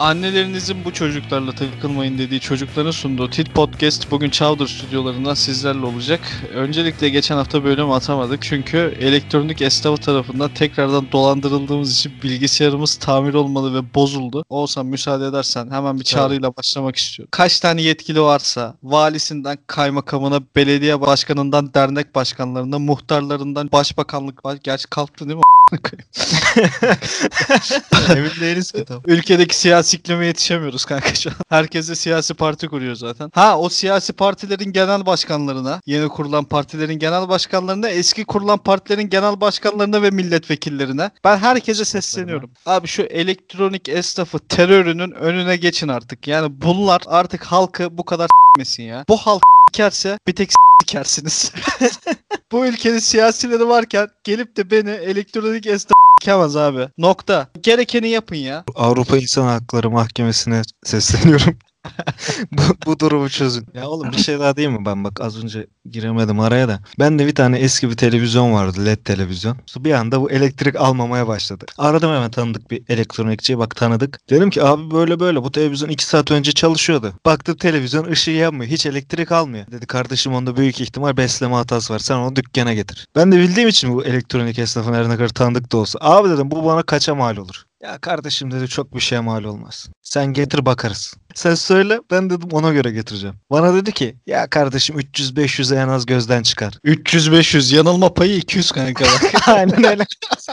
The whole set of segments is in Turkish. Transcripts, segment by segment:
Annelerinizin bu çocuklarla takılmayın dediği çocukların sunduğu Tit Podcast bugün Chowder stüdyolarından sizlerle olacak. Öncelikle geçen hafta bölüm atamadık çünkü elektronik esnafı tarafından tekrardan dolandırıldığımız için bilgisayarımız tamir olmalı ve bozuldu. Olsan müsaade edersen hemen bir çağrıyla başlamak istiyorum. Kaç tane yetkili varsa valisinden kaymakamına, belediye başkanından dernek başkanlarına, muhtarlarından başbakanlık var. Gerçi kalktı değil mi? Emin değiliz ki tam. Ülkedeki siyasi iklime yetişemiyoruz kanka şu an. Herkese siyasi parti kuruyor zaten. Ha o siyasi partilerin genel başkanlarına, yeni kurulan partilerin genel başkanlarına, eski kurulan partilerin genel başkanlarına ve milletvekillerine ben herkese sesleniyorum. Abi şu elektronik esnafı terörünün önüne geçin artık. Yani bunlar artık halkı bu kadar s**mesin ya. Bu halk s**kerse bir tek s**kersiniz. bu ülkenin siyasileri varken gelip de beni elektronik esnaf s**kemez abi. Nokta. Gerekeni yapın ya. Avrupa İnsan Hakları Mahkemesi'ne sesleniyorum. bu, bu durumu çözün. Ya oğlum bir şey daha değil mi ben bak az önce giremedim araya da. Ben de bir tane eski bir televizyon vardı led televizyon. Bir anda bu elektrik almamaya başladı. Aradım hemen tanıdık bir elektronikçiye bak tanıdık. Dedim ki abi böyle böyle bu televizyon 2 saat önce çalışıyordu. Baktım televizyon ışığı yanmıyor hiç elektrik almıyor. Dedi kardeşim onda büyük ihtimal besleme hatası var sen onu dükkana getir. Ben de bildiğim için bu elektronik esnafın her ne kadar tanıdık da olsa. Abi dedim bu bana kaça mal olur? Ya kardeşim dedi çok bir şeye mal olmaz. Sen getir bakarız. Sen söyle ben dedim ona göre getireceğim. Bana dedi ki ya kardeşim 300-500'e en az gözden çıkar. 300-500 yanılma payı 200 kanka. Aynen öyle.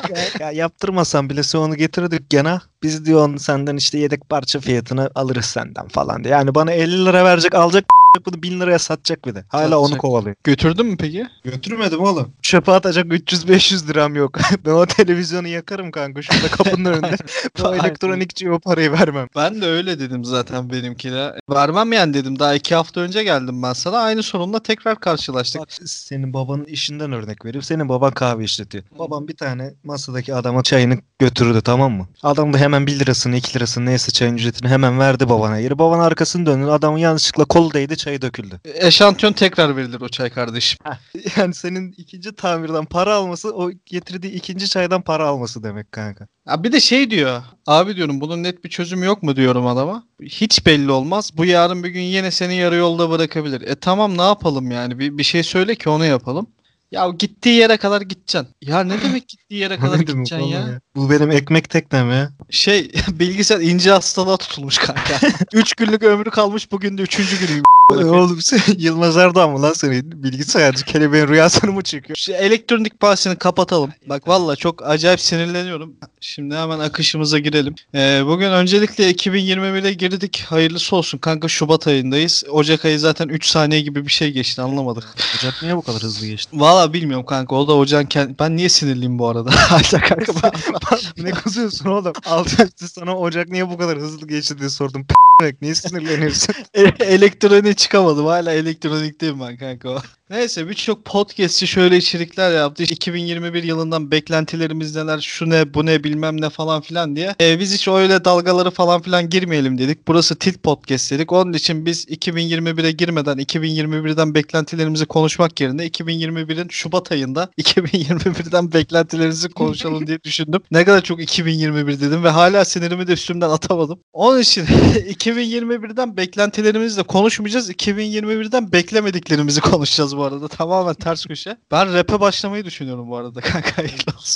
ya, ya yaptırmasan bile sen onu getirdik gene. Biz diyor onu senden işte yedek parça fiyatını alırız senden falan diye. Yani bana 50 lira verecek alacak bunu 1000 liraya satacak bir de. Hala onu Satacak. kovalıyor. Götürdün mü peki? Götürmedim oğlum. Çöpe atacak 300-500 liram yok. ben o televizyonu yakarım kanka şurada kapının önünde. o elektronikçiye o parayı vermem. Ben de öyle dedim zaten benimkine. Vermem yani dedim. Daha iki hafta önce geldim ben sana. Aynı sorunla tekrar karşılaştık. Bak senin babanın işinden örnek vereyim. Senin baban kahve işletiyor. Babam bir tane masadaki adama çayını götürdü tamam mı? Adam da hemen 1 lirasını 2 lirasını neyse çayın ücretini hemen verdi babana. Yeri baban arkasını döndü. Adamın yanlışlıkla kolu değdi çayı döküldü. Eşantiyon tekrar verilir o çay kardeşim. Yani senin ikinci tamirden para alması o getirdiği ikinci çaydan para alması demek kanka. Ya bir de şey diyor. Abi diyorum bunun net bir çözümü yok mu diyorum adama. Hiç belli olmaz. Bu yarın bir gün yine seni yarı yolda bırakabilir. E tamam ne yapalım yani? Bir, bir şey söyle ki onu yapalım. Ya gittiği yere kadar gideceksin. Ya ne demek gittiği yere kadar gideceksin oğlum ya? Bu benim ekmek teknem ya. Şey bilgisayar ince hastalığa tutulmuş kanka. 3 günlük ömrü kalmış bugün de 3. günüyüm. Oğlum sen Yılmaz Erdoğan mı lan senin bilgisayarcı kelebeğin rüyasını mı çekiyor? Şu elektronik bahsini kapatalım. Bak valla çok acayip sinirleniyorum. Şimdi hemen akışımıza girelim. Ee, bugün öncelikle 2021'e girdik. Hayırlısı olsun kanka Şubat ayındayız. Ocak ayı zaten 3 saniye gibi bir şey geçti anlamadık. Ocak niye bu kadar hızlı geçti? Valla bilmiyorum kanka o da ocağın kend- Ben niye sinirliyim bu arada? Hala kanka ben... ne kızıyorsun oğlum? Alt üstü sana Ocak niye bu kadar hızlı geçti diye sordum. P***mek niye sinirleniyorsun? E- elektroniğe çıkamadım. Hala elektronikteyim ben kanka. Neyse birçok podcastçi şöyle içerikler yaptı. İşte 2021 yılından beklentilerimiz neler, şu ne, bu ne bilmem ne falan filan diye. E, biz hiç öyle dalgaları falan filan girmeyelim dedik. Burası Tilt Podcast dedik. Onun için biz 2021'e girmeden 2021'den beklentilerimizi konuşmak yerine 2021'in Şubat ayında 2021'den beklentilerimizi konuşalım diye düşündüm. Ne kadar çok 2021 dedim ve hala sinirimi de üstümden atamadım. Onun için 2021'den beklentilerimizle konuşmayacağız. 2021'den beklemediklerimizi konuşacağız bu arada. Tamamen ters köşe. Ben rap'e başlamayı düşünüyorum bu arada kanka.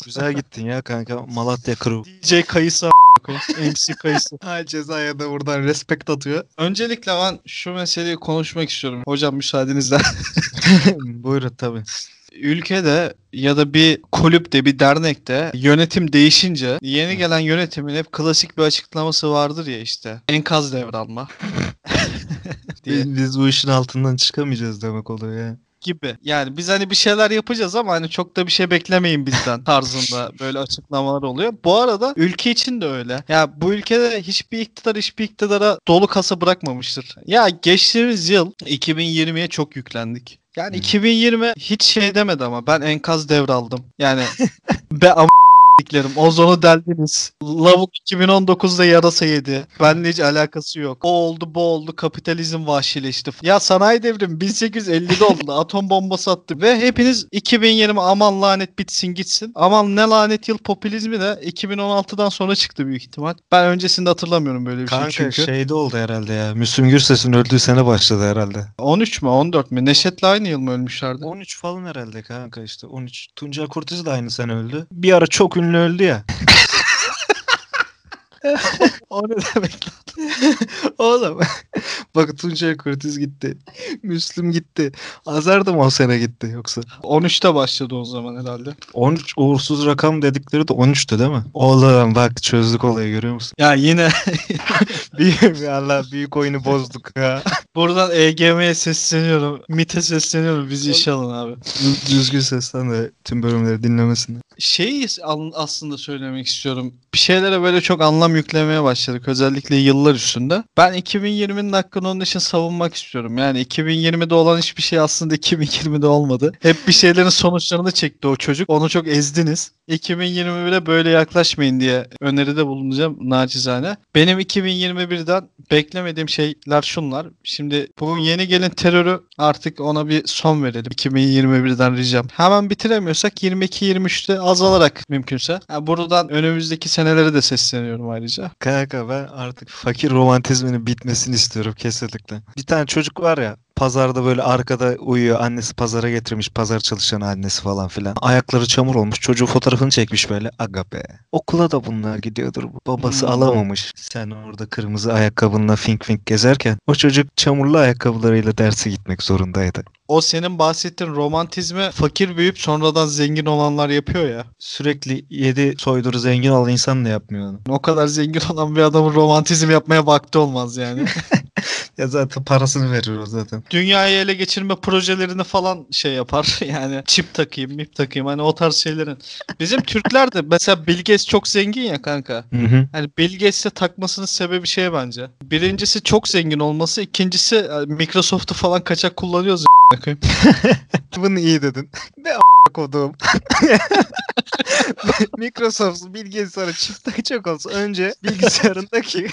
Güzel gittin ya kanka Malatya Crew. DJ kayısı. MC kayısı. Ha cezaya da buradan respekt atıyor. Öncelikle ben şu meseleyi konuşmak istiyorum. Hocam müsaadenizle. Buyurun tabii. Ülkede ya da bir kulüpte, bir dernekte yönetim değişince yeni gelen yönetimin hep klasik bir açıklaması vardır ya işte. Enkaz devralma. diye. Biz, biz bu işin altından çıkamayacağız demek oluyor ya. Gibi. Yani biz hani bir şeyler yapacağız ama hani çok da bir şey beklemeyin bizden tarzında böyle açıklamalar oluyor. Bu arada ülke için de öyle. Ya bu ülkede hiçbir iktidar hiçbir iktidara dolu kasa bırakmamıştır. Ya geçtiğimiz yıl 2020'ye çok yüklendik. Yani Hı. 2020 hiç şey demedi ama ben enkaz devraldım. Yani be am s**tiklerim. Ozonu deldiniz. Lavuk 2019'da yarasa yedi. Benle hiç alakası yok. O oldu bu oldu. Kapitalizm vahşileşti. Ya sanayi devrimi 1850'de oldu. Atom bombası attı. Ve hepiniz 2020 aman lanet bitsin gitsin. Aman ne lanet yıl popülizmi de 2016'dan sonra çıktı büyük ihtimal. Ben öncesinde hatırlamıyorum böyle bir Kanka şey çünkü. şeyde oldu herhalde ya. Müslüm Gürses'in öldüğü sene başladı herhalde. 13 mü 14 mü? Neşet'le aynı yıl mı ölmüşlerdi? 13 falan herhalde kanka işte 13. Tuncel Kurtiz de aynı sene öldü. Bir ara çok ünlü öldü ya. o ne demek lan? Oğlum bak Tuncel Kurtiz gitti. Müslüm gitti. Azar da mı o sene gitti yoksa? 13'te başladı o zaman herhalde. 13 uğursuz rakam dedikleri de 13'tü değil mi? Oğlum bak çözdük olayı görüyor musun? Ya yine büyük Allah büyük oyunu bozduk ya. buradan EGM'ye sesleniyorum. MIT'e sesleniyorum. Bizi işe alın abi. Düzgün seslen de tüm bölümleri dinlemesini. Şeyi an- aslında söylemek istiyorum. Bir şeylere böyle çok anlam yüklemeye başladık. Özellikle yıllar üstünde. Ben 2020'nin hakkını onun için savunmak istiyorum. Yani 2020'de olan hiçbir şey aslında 2020'de olmadı. Hep bir şeylerin sonuçlarını çekti o çocuk. Onu çok ezdiniz. 2021'e böyle yaklaşmayın diye öneride bulunacağım nacizane. Benim 2021'den beklemediğim şeyler şunlar. Şimdi bu yeni gelen terörü artık ona bir son verelim. 2021'den ricam. Hemen bitiremiyorsak 22-23'te azalarak mümkünse. Ha, buradan önümüzdeki senelere de sesleniyorum ayrıca. Kanka ben artık fakir romantizminin bitmesini istiyorum kesinlikle. Bir tane çocuk var ya pazarda böyle arkada uyuyor. Annesi pazara getirmiş. Pazar çalışan annesi falan filan. Ayakları çamur olmuş. Çocuğu fotoğrafını çekmiş böyle. Aga be. Okula da bunlar gidiyordur. Babası Hmm. alamamış. Sen orada kırmızı ayakkabınla fink fink gezerken o çocuk çamurlu ayakkabılarıyla derse gitmek zorundaydı. O senin bahsettiğin romantizmi fakir büyüyüp sonradan zengin olanlar yapıyor ya. Sürekli yedi soyduru zengin olan insan da yapmıyor onu. O kadar zengin olan bir adamın romantizm yapmaya vakti olmaz yani. Ya zaten parasını verir o zaten. Dünyayı ele geçirme projelerini falan şey yapar. Yani çip takayım, mip takayım hani o tarz şeylerin. Bizim Türkler de mesela Bill Gates çok zengin ya kanka. Hı hı. Hani Bill Gates'e takmasının sebebi şey bence. Birincisi çok zengin olması, ikincisi e, Microsoft'u falan kaçak kullanıyoruz. Bunu iyi dedin. Ne kodum. Microsoft bilgi sana çift takacak olsa önce bilgisayarındaki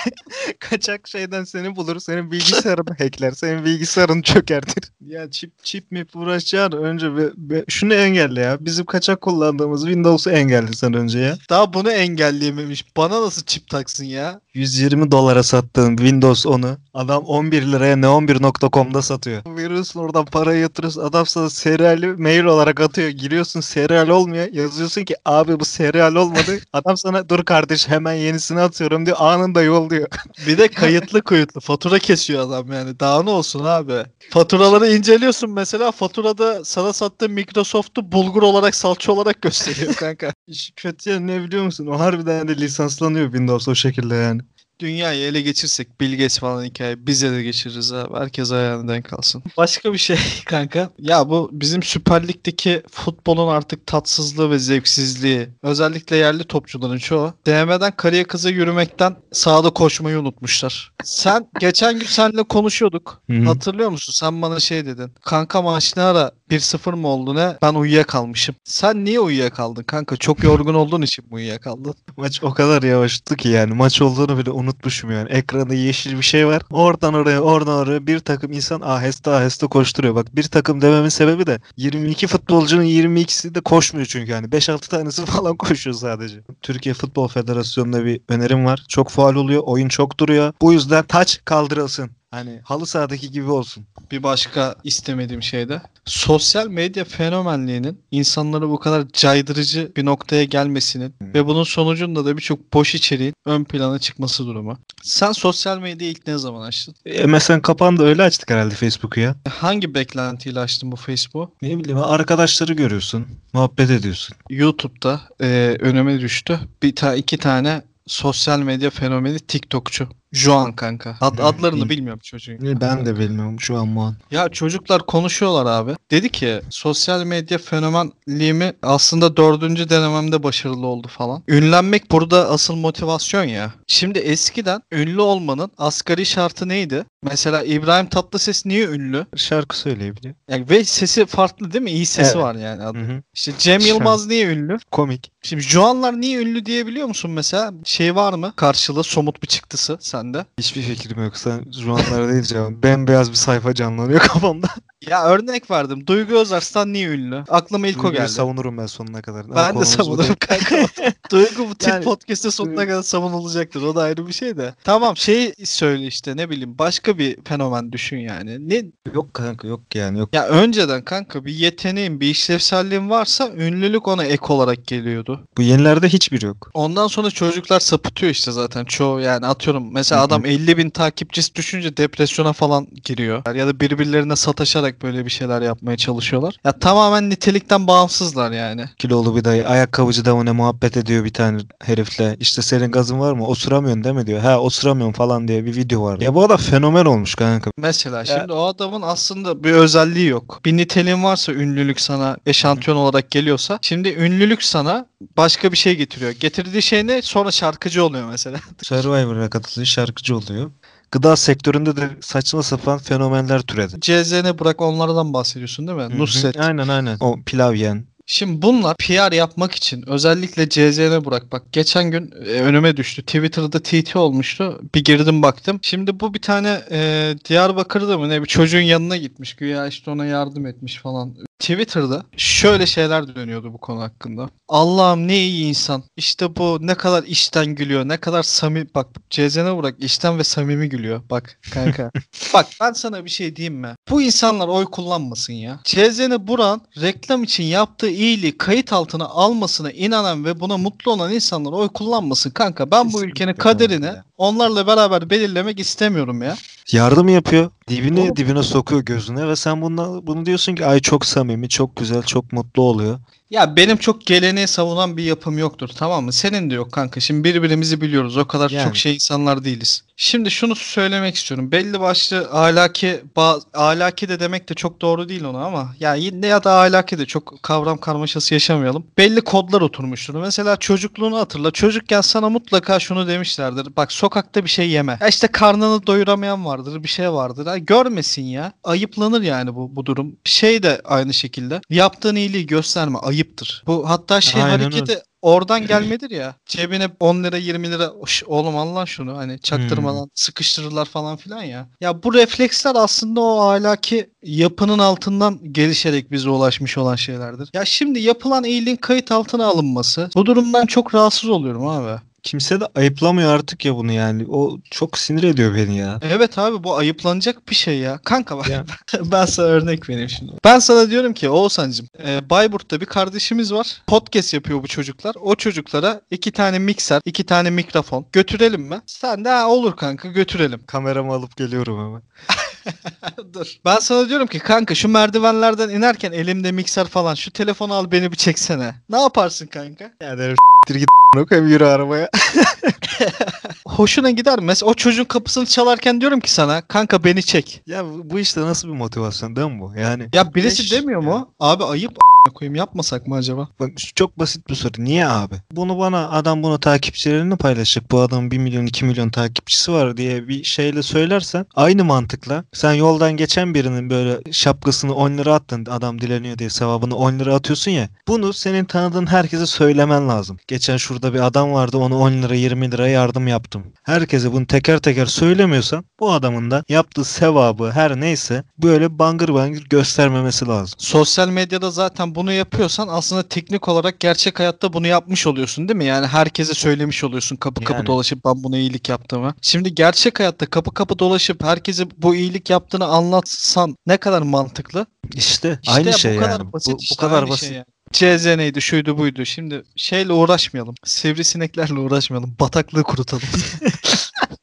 kaçak şeyden seni bulur. Senin bilgisayarını hackler. Senin bilgisayarını çökertir. Ya çip çip mi uğraşacağını önce bir, bir- şunu engelle ya. Bizim kaçak kullandığımız Windows'u engelle sen önce ya. Daha bunu engelleyememiş. Bana nasıl çip taksın ya? 120 dolara sattığın Windows 10'u adam 11 liraya neon1.com'da satıyor. Veriyorsun oradan parayı yatırıyorsun. Adam sana seriali mail olarak atıyor. Giriyorsun serial olmuyor. Yazıyorsun ki abi bu serial olmadı. Adam sana dur kardeş hemen yenisini atıyorum diyor. Anında yolluyor. Bir de kayıtlı kuyutlu. Fatura kesiyor adam yani. Daha ne olsun abi? Faturaları inceliyorsun mesela. Faturada sana sattığı Microsoft'u bulgur olarak salça olarak gösteriyor kanka. İş kötü ya ne biliyor musun? O harbiden de lisanslanıyor Windows o şekilde yani. Dünyayı ele geçirsek Bill Gates falan hikaye bize de geçiririz abi. Herkes ayağına denk kalsın. Başka bir şey kanka. Ya bu bizim Süper Lig'deki futbolun artık tatsızlığı ve zevksizliği. Özellikle yerli topçuların çoğu. DM'den karıya kıza yürümekten sahada koşmayı unutmuşlar. Sen geçen gün seninle konuşuyorduk. Hı hı. Hatırlıyor musun? Sen bana şey dedin. Kanka maç ne ara 1-0 mı oldu ne? Ben uyuyakalmışım. Sen niye uyuyakaldın kanka? Çok yorgun olduğun için mi uyuyakaldın? Maç o kadar yavaştı ki yani maç olduğunu bile unutmuşum yani. Ekranda yeşil bir şey var. Oradan oraya oradan oraya bir takım insan aheste aheste koşturuyor. Bak bir takım dememin sebebi de 22 futbolcunun 22'si de koşmuyor çünkü yani. 5-6 tanesi falan koşuyor sadece. Türkiye Futbol Federasyonu'nda bir önerim var. Çok faal oluyor. Oyun çok duruyor. Bu yüzden taç kaldırılsın. Hani halı sahadaki gibi olsun. Bir başka istemediğim şey de sosyal medya fenomenliğinin insanları bu kadar caydırıcı bir noktaya gelmesinin Hmm. ve bunun sonucunda da birçok boş içeriğin ön plana çıkması durumu. Sen sosyal medyayı ilk ne zaman açtın? E, MSN kapandı öyle açtık herhalde Facebook'u ya. Hangi beklentiyle açtın bu Facebook'u? Ne bileyim arkadaşları görüyorsun. Muhabbet ediyorsun. YouTube'da e, önüme düştü. Bir ta iki tane sosyal medya fenomeni TikTokçu. Juan kanka. Ad, adlarını bil- bilmiyorum çocuğun. Ben de bilmiyorum şu an bu an. Ya çocuklar konuşuyorlar abi. Dedi ki sosyal medya fenomenliğimi aslında dördüncü denememde başarılı oldu falan. Ünlenmek burada asıl motivasyon ya. Şimdi eskiden ünlü olmanın asgari şartı neydi? Mesela İbrahim Tatlıses niye ünlü? Şarkı söyleyebiliyor. Yani ve sesi farklı değil mi? İyi sesi Evet. var yani. adı. Hı hı. İşte Cem Yılmaz niye ünlü? Komik. Şimdi Juanlar niye ünlü diyebiliyor musun mesela? Şey var mı? Karşılığı somut bir çıktısı sende. Hiçbir fikrim yok. Sen şu anlar değil cevap. Bembeyaz bir sayfa canlanıyor kafamda. Ya örnek verdim. Duygu Özarslan niye ünlü? Aklıma ilk o Duyguyu geldi. savunurum ben sonuna kadar. Ama Ben de konumuz bu savunurum kanka. Duygu bu tip Yani- podcast'te sonuna kadar savunulacaktır. O da ayrı bir şey de. Tamam şey söyle işte ne bileyim başka bir fenomen düşün yani. Ne Yok kanka yok yani yok. ya önceden kanka bir yeteneğin, bir işlevselliğin varsa ünlülük ona ek olarak geliyordu. Bu yenilerde hiçbir yok. Ondan sonra çocuklar sapıtıyor işte zaten çoğu yani atıyorum mesela adam 50 bin takipçisi düşünce depresyona falan giriyor. Ya da birbirlerine sataşarak böyle bir şeyler yapmaya çalışıyorlar. Ya tamamen nitelikten bağımsızlar yani. Kilolu bir dayı ayakkabıcıda o ne muhabbet ediyor bir tane herifle. İşte senin gazın var mı? Osuramıyorsun değil mi diyor. Ha osuramıyorum falan diye bir video var. Ya bu adam fenomen olmuş kanka. Mesela şimdi o adamın aslında bir özelliği yok. Bir niteliğin varsa ünlülük sana eşantiyon olarak geliyorsa şimdi ünlülük sana başka bir şey getiriyor. Getirdiği şey ne? Sonra şarkıcı oluyor mesela. Survivor'a katılıyor şarkıcı oluyor. Gıda sektöründe de saçma sapan fenomenler türedi. CZN bırak onlardan bahsediyorsun değil mi? Hı hı. Nusret. Aynen aynen. O pilav yiyen. Şimdi bunlar PR yapmak için özellikle CZN bırak bak geçen gün e, önüme düştü. Twitter'da TT olmuştu. Bir girdim baktım. Şimdi bu bir tane e, Diyarbakır'da mı ne bir çocuğun yanına gitmiş. Güya işte ona yardım etmiş falan. Twitter'da şöyle şeyler dönüyordu bu konu hakkında. Allah'ım ne iyi insan. İşte bu ne kadar içten gülüyor. Ne kadar samimi. Bak CZN bırak içten ve samimi gülüyor. Bak kanka. Bak ben sana bir şey diyeyim mi? Bu insanlar oy kullanmasın ya. CZN Buran reklam için yaptığı iyiliği kayıt altına almasına inanan ve buna mutlu olan insanlar oy kullanmasın kanka. Ben bu ülkenin kaderini onlarla beraber belirlemek istemiyorum ya. Yardım yapıyor. Dibini dibine sokuyor gözüne ve sen bundan, bunu diyorsun ki ay çok samimi, çok güzel, çok mutlu oluyor. Ya benim çok geleneği savunan bir yapım yoktur tamam mı? Senin de yok kanka. Şimdi birbirimizi biliyoruz. O kadar Yani. çok şey insanlar değiliz. Şimdi şunu söylemek istiyorum. Belli başlı ahlaki, ba- ahlaki de demek de çok doğru değil ona ama ya yine ya da ahlaki de çok kavram karmaşası yaşamayalım. Belli kodlar oturmuştur. Mesela çocukluğunu hatırla. Çocukken sana mutlaka şunu demişlerdir. Bak sokakta bir şey yeme. Ya işte karnını doyuramayan vardır, bir şey vardır. Ha, görmesin ya. Ayıplanır yani bu bu durum. Şey de aynı şekilde. Yaptığın iyiliği gösterme. Ayıptır. Bu hatta şey Aynen hareketi oradan gelmedir ya. Cebine 10 lira 20 lira "Oş, oğlum al lan şunu hani çaktırmadan sıkıştırırlar falan filan ya. Ya bu refleksler aslında o ahlaki yapının altından gelişerek bize ulaşmış olan şeylerdir. Ya şimdi yapılan iyiliğin kayıt altına alınması bu durumdan çok rahatsız oluyorum abi. Kimse de ayıplamıyor artık ya bunu yani. O çok sinir ediyor beni ya. Evet abi bu ayıplanacak bir şey ya. Kanka bak Ya. ben sana örnek vereyim şimdi. Ben sana diyorum ki Oğuzhan'cığım e, Bayburt'ta bir kardeşimiz var. Podcast yapıyor bu çocuklar. O çocuklara iki tane mikser, iki tane mikrofon götürelim mi? Sen de "Ha, olur kanka götürelim. Kameramı alıp geliyorum hemen. Dur. Ben sana diyorum ki kanka şu merdivenlerden inerken elimde mikser falan şu telefonu al beni bir çeksene. Ne yaparsın kanka? Ya derim s**tir git koyayım yürü arabaya. Hoşuna gider mi? Mesela o çocuğun kapısını çalarken diyorum ki sana kanka beni çek. ya bu, bu işte nasıl bir motivasyon değil mi bu? Yani Ya birisi Eş- demiyor mu? ya. Abi ayıp koyayım yapmasak mı acaba? Bak çok basit bir soru. Niye abi? Bunu bana adam bunu takipçilerini paylaşacak. Bu adamın 1 milyon 2 milyon takipçisi var diye bir şeyle söylersen aynı mantıkla sen yoldan geçen birinin böyle şapkasını 10 lira attın adam dileniyor diye sevabını 10 lira atıyorsun ya. Bunu senin tanıdığın herkese söylemen lazım. Geçen şurada bir adam vardı onu 10 lira 20 lira yardım yaptım. Herkese bunu teker teker söylemiyorsan bu adamın da yaptığı sevabı her neyse böyle bangır bangır göstermemesi lazım. Sosyal medyada zaten bunu yapıyorsan aslında teknik olarak gerçek hayatta bunu yapmış oluyorsun değil mi? Yani herkese söylemiş oluyorsun kapı kapı Yani. dolaşıp ben buna iyilik yaptığımı. Şimdi gerçek hayatta kapı kapı dolaşıp herkese bu iyilik yaptığını anlatsan ne kadar mantıklı? İşte, İşte aynı bu şey kadar yani. basit bu, bu işte, kadar aynı basit. şey yani. CZN'ydi, şuydu buydu. Şimdi şeyle uğraşmayalım. Sivrisineklerle uğraşmayalım. Bataklığı kurutalım.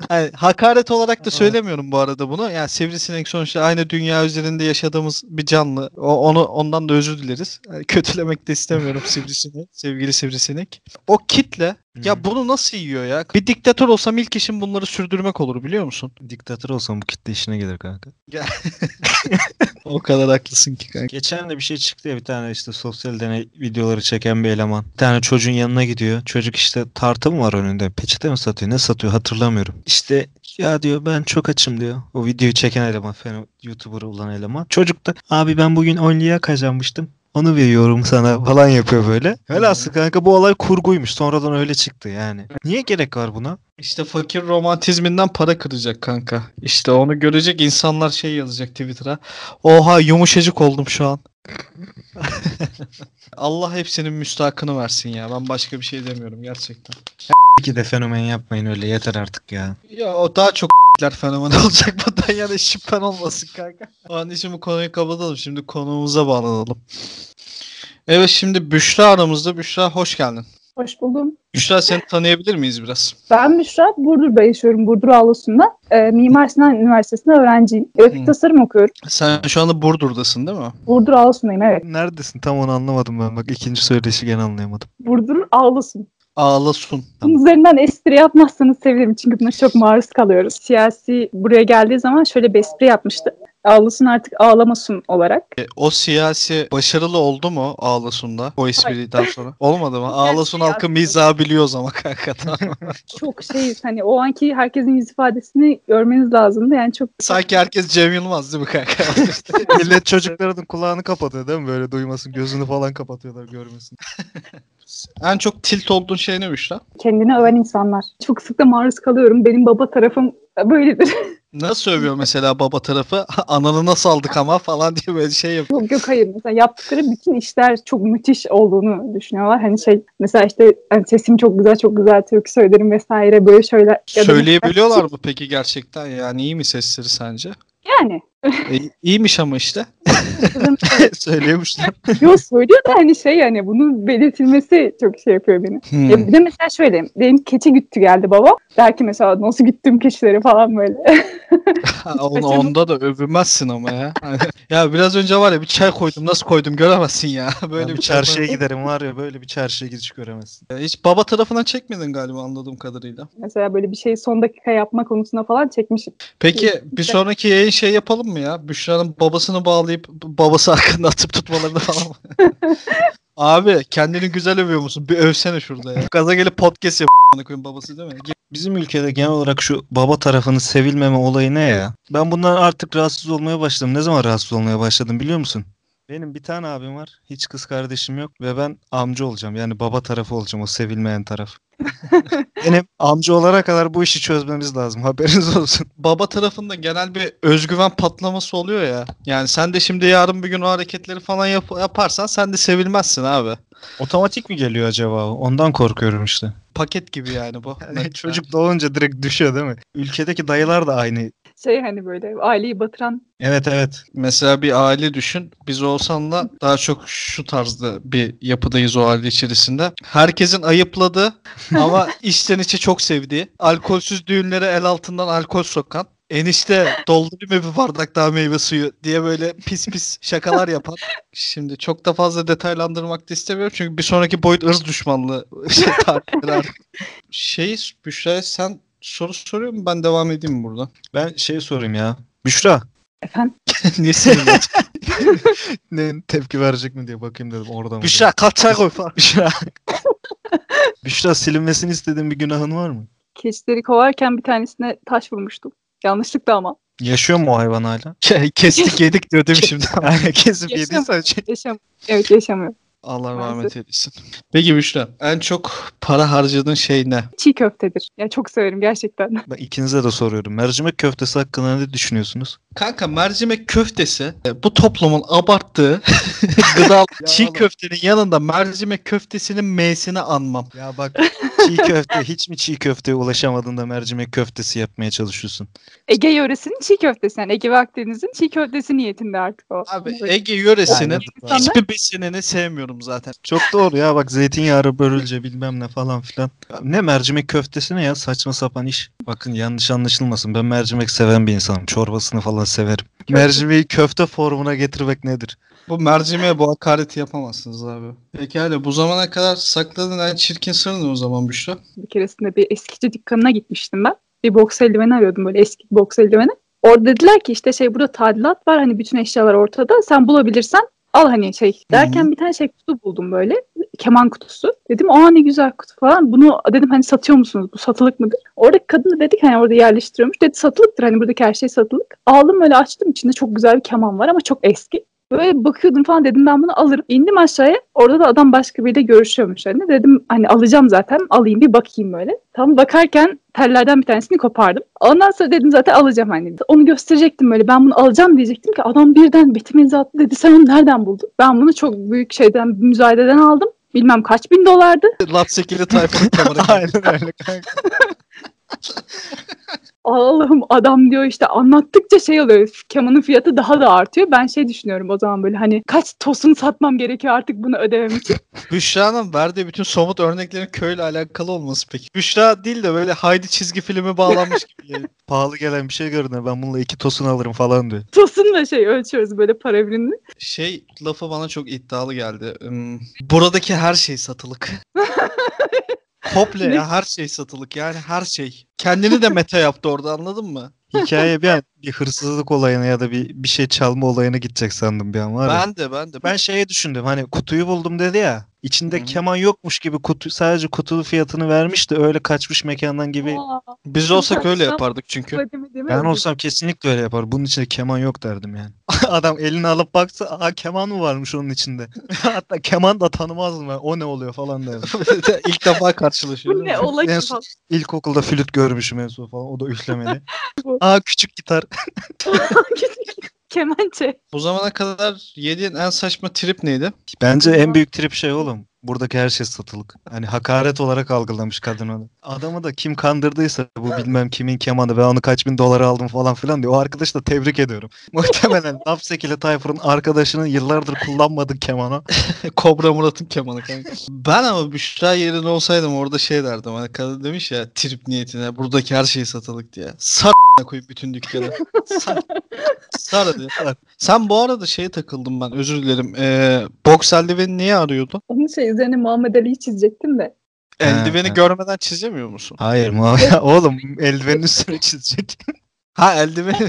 Yani hakaret olarak da söylemiyorum bu arada bunu. Yani sivrisinek sonuçta aynı dünya üzerinde yaşadığımız bir canlı. O, onu ondan da özür dileriz. Yani kötülemek de istemiyorum sivrisineği, sevgili sivrisinek. O kitle Ya bunu nasıl yiyor ya? Bir diktatör olsam ilk işim bunları sürdürmek olur biliyor musun? Diktatör olsam bu kitle işine gelir kanka. O kadar haklısın ki kanka. Geçen de bir şey çıktı ya bir tane işte sosyal deney videoları çeken bir eleman. Bir tane çocuğun yanına gidiyor. Çocuk işte tartı mı var önünde? Peçete mi satıyor? Ne satıyor hatırlamıyorum. İşte ya diyor ben çok açım diyor. O videoyu çeken eleman, feno, YouTuber olan eleman. Çocuk da abi ben bugün 10 liraya kazanmıştım. Onu veriyorum sana falan yapıyor böyle. Velhasıl kanka bu olay kurguymuş. Sonradan öyle çıktı yani. Niye gerek var buna? İşte fakir romantizminden para kıracak kanka. İşte onu görecek insanlar şey yazacak Twitter'a. Oha yumuşacık oldum şu an. Allah hepsinin müstahakını versin ya. Ben başka bir şey demiyorum gerçekten. İki de fenomen yapmayın öyle yeter artık ya. Ya o daha çok fenomen olacak bundan yani şüphen olmasın kanka. O an şimdi konuyu kapatalım. Şimdi konuğumuza bağlanalım. Evet şimdi Büşra aramızda. Büşra hoş geldin. Hoş buldum. Büşra seni tanıyabilir miyiz biraz? Ben Büşra, Burdur'da yaşıyorum, Burdur Avlusu'nda. Ee, Mimar Sinan Üniversitesi'nde öğrenciyim. Grafik Hı. tasarım okuyorum. Sen şu anda Burdur'dasın değil mi? Burdur Avlusu'ndayım, evet. Neredesin? Tam onu anlamadım ben. Bak ikinci söyleşi gene anlayamadım. Burdur Avlusu. Ağlasun. Bunun üzerinden espri yapmazsanız sevinirim çünkü buna çok maruz kalıyoruz. Siyasi buraya geldiği zaman şöyle bir espri yapmıştı. Avlusun artık ağlamasın olarak. E, O siyasi başarılı oldu mu Ağlasun'da o espriden sonra? Olmadı mı? Ağlasun halkı mizahı biliyoruz ama kanka tamam. Çok şeyiz hani o anki herkesin yüz ifadesini görmeniz lazımdı. Yani çok Sanki herkes Cem Yılmaz değil mi kanka? Millet çocukların kulağını kapatıyor değil mi? Böyle duymasın. Gözünü falan kapatıyorlar görmesin. en çok tilt olduğun şey ne Büşra? kendini öven insanlar. Çok sık da maruz kalıyorum. Benim baba tarafım böyledir. Nasıl övüyor mesela baba tarafı? Ananı nasıl aldık ama falan diye böyle şey yapıyor. Yok yok hayır. Mesela yaptıkları bütün işler çok müthiş olduğunu düşünüyorlar. Hani şey mesela işte hani sesim çok güzel çok güzel türkü söylerim vesaire böyle mesela- Söyleyebiliyorlar mı peki gerçekten? Yani iyi mi sesleri sence? Yani. E, iyiymiş ama işte. Söylüyormuşlar. Yok söylüyor da hani şey yani bunun belirtilmesi çok şey yapıyor beni. Hmm. Ya bir de mesela şöyle benim keçi güttü geldi baba. Der ki mesela nasıl güttüm keçileri falan böyle. Onu, onda da övünmezsin ama ya. Ya biraz önce var ya bir çay koydum nasıl koydum göremezsin ya. Böyle Böyle bir çarşıya giderim var ya böyle bir çarşıya gidiş göremezsin. Hiç baba tarafına çekmedin galiba anladığım kadarıyla. mesela böyle bir şeyi son dakika yapma konusunda falan çekmişim. Peki Yok, bir sonraki yayın şey yapalım mı ya? Büşra'nın babasını bağlayıp babası hakkında atıp tutmalarını falan mı? Abi kendini güzel övüyor musun? Bir övsene şurada ya. Gaza gelip podcast yap koyayım babası değil mi? Bizim ülkede genel olarak şu baba tarafının sevilmeme olayı ne ya? Ben bundan artık rahatsız olmaya başladım. Ne zaman rahatsız olmaya başladım biliyor musun? Benim bir tane abim var. Hiç kız kardeşim yok. Ve ben amca olacağım. Yani baba tarafı olacağım. O sevilmeyen taraf. Benim amca olana kadar bu işi çözmemiz lazım. Haberiniz olsun. Baba tarafında genel bir özgüven patlaması oluyor ya. Yani sen de şimdi yarın bir gün o hareketleri falan yap- yaparsan sen de sevilmezsin abi. Otomatik mi geliyor acaba? o? Ondan korkuyorum işte. Paket gibi yani bu. Yani çocuk doğunca direkt düşüyor değil mi? Ülkedeki dayılar da aynı. Şey hani böyle aileyi batıran Evet evet. Mesela bir aile düşün. Biz Oğuzhan'la daha çok şu tarzda bir yapıdayız o aile içerisinde. Herkesin ayıpladığı ama içten içe çok sevdiği, alkolsüz düğünlere el altından alkol sokan, enişte doldurayım mı bir bardak daha meyve suyu diye böyle pis pis şakalar yapan. Şimdi çok da fazla detaylandırmak da istemiyorum çünkü bir sonraki boyut ırz düşmanlığı şey, tarihleri artık. Şey Büşra sen soru soruyor mu? Ben devam edeyim mi burada? Ben şey sorayım ya. Büşra. efendim Niye sinirlendin? Ne tepki verecek mi diye bakayım dedim oradan. Büşra kalçaya koy falan. Büşra. Büşra silinmesini istediğin bir günahın var mı? keçileri kovarken bir tanesine taş vurmuştum. Yanlışlıkla ama. Yaşıyor mu o hayvan hala? Ke- Kestik yedik diyor değil mi şimdi? Aynen kesip Yaşam- yediysen şey. Yaşam evet yaşamıyor. Allah rahmet eylesin. Peki Büşra en çok para harcadığın şey ne? Çiğ köftedir. Ya çok severim gerçekten. Ben ikinize de soruyorum. Mercimek köftesi hakkında ne düşünüyorsunuz? Kanka mercimek köftesi e, bu toplumun abarttığı gıda çiğ köftenin yanında mercimek köftesinin M'sini anmam. Ya bak çiğ köfte hiç mi çiğ köfteye ulaşamadın da mercimek köftesi yapmaya çalışıyorsun? Ege yöresinin çiğ köftesi. Yani Ege ve Akdeniz'in çiğ köftesi niyetinde artık o. Abi Ege yöresinin Yani insanlar- hiçbir besinini sevmiyorum zaten. Çok doğru ya bak zeytinyağı börülce bilmem ne falan filan. Ne mercimek köftesi ne ya saçma sapan iş. Bakın yanlış anlaşılmasın ben mercimek seven bir insanım. Çorbasını falan ama severim. Mercimeği köfte formuna getirmek nedir? Bu mercimeğe bu hakareti yapamazsınız abi. Pekala bu zamana kadar sakladığın en çirkin sır ne o zaman Büşra? Bir keresinde bir eskici dükkanına gitmiştim ben. Bir boks eldiveni arıyordum böyle eski bir boks eldiveni. Orada dediler ki işte şey burada tadilat var hani bütün eşyalar ortada. Sen bulabilirsen al hani şey. Derken bir tane şey kutu buldum böyle. Keman kutusu. Dedim aa ne güzel kutu falan. Bunu dedim hani satıyor musunuz? Bu satılık mıdır? Oradaki kadın da dedik hani orada yerleştiriyormuş. Dedi satılıktır hani buradaki her şey satılık. Aldım öyle açtım içinde çok güzel bir keman var ama çok eski. Böyle bakıyordum falan dedim ben bunu alırım. İndim aşağıya. Orada da adam başka biriyle görüşüyormuş hani. Dedim hani alacağım zaten. Alayım bir bakayım böyle. Tam bakarken tellerden bir tanesini kopardım. Ondan sonra dedim zaten alacağım hani. Onu gösterecektim böyle. Ben bunu alacağım diyecektim ki adam birden betime imza attı dedi. Sen onu nereden buldun? Ben bunu çok büyük şeyden müzayededen aldım. Bilmem kaç bin dolardı. Lapsekili tayfanın kamera. Aynen öyle kanka. Allah'ım adam diyor işte anlattıkça şey oluyor. Kemanın fiyatı daha da artıyor. Ben şey düşünüyorum o zaman böyle hani kaç tosun satmam gerekiyor artık bunu ödemem için. Büşra'nın verdiği bütün somut örneklerin köyle alakalı olması peki. Büşra değil de böyle Haydi çizgi filmi bağlanmış gibi. geliyor. Pahalı gelen bir şey görünüyor. Ben bununla iki tosun alırım falan diyor. Tosunla şey ölçüyoruz böyle para birimini. Şey lafı bana çok iddialı geldi. Hmm, buradaki her şey satılık. Komple Ne? ya her şey satılık yani her şey. Kendini de meta yaptı orada anladın mı? Hikaye bir an bir hırsızlık olayına ya da bir bir şey çalma olayına gidecek sandım bir an var ya. Ben de ben de. Ben şeye düşündüm hani kutuyu buldum dedi ya. İçinde Hı hı. keman yokmuş gibi kutu sadece kutu fiyatını vermiş de öyle kaçmış mekandan gibi. Aa, Biz olsak öyle yapardık çünkü. ödeme değil mi? Ben olsam kesinlikle öyle yapar. Bunun içinde keman yok derdim yani. Adam elini alıp baksa aa keman mı varmış onun içinde. Hatta keman da tanımazdım ben. O ne oluyor falan derdim. İlk defa karşılaşıyoruz. Bu ne ola En ki son- falan. İlkokulda flüt görmüşüm en son falan. O da üflemeli. Aa küçük gitar. Kemençe. Bu zamana kadar yediğin en saçma trip neydi? Bence en büyük trip şey oğlum. Buradaki her şey satılık. Hani hakaret olarak algılamış kadın onu. Adamı da kim kandırdıysa bu bilmem kimin kemanı ben onu kaç bin dolara aldım falan filan diyor. O arkadaşı da tebrik ediyorum. Muhtemelen Lapsek ile Tayfur'un arkadaşının yıllardır kullanmadığı kemanı. Kobra Murat'ın kemanı kanka. ben ama Büşra yerine olsaydım orada şey derdim. Hani kadın demiş ya trip niyetine buradaki her şey satılık diye. Sar koyup bütün dükkanı. Sar. Sar. Sar. Sen bu arada şeye takıldım ben özür dilerim. Ee, boks eldiveni niye arıyordun? Onun şey üzerine Muhammed Ali'yi çizecektim de. Eldiveni ha. görmeden çizemiyor musun? Hayır. Oğlum eldivenin üstüne çizecek. Ha eldiveni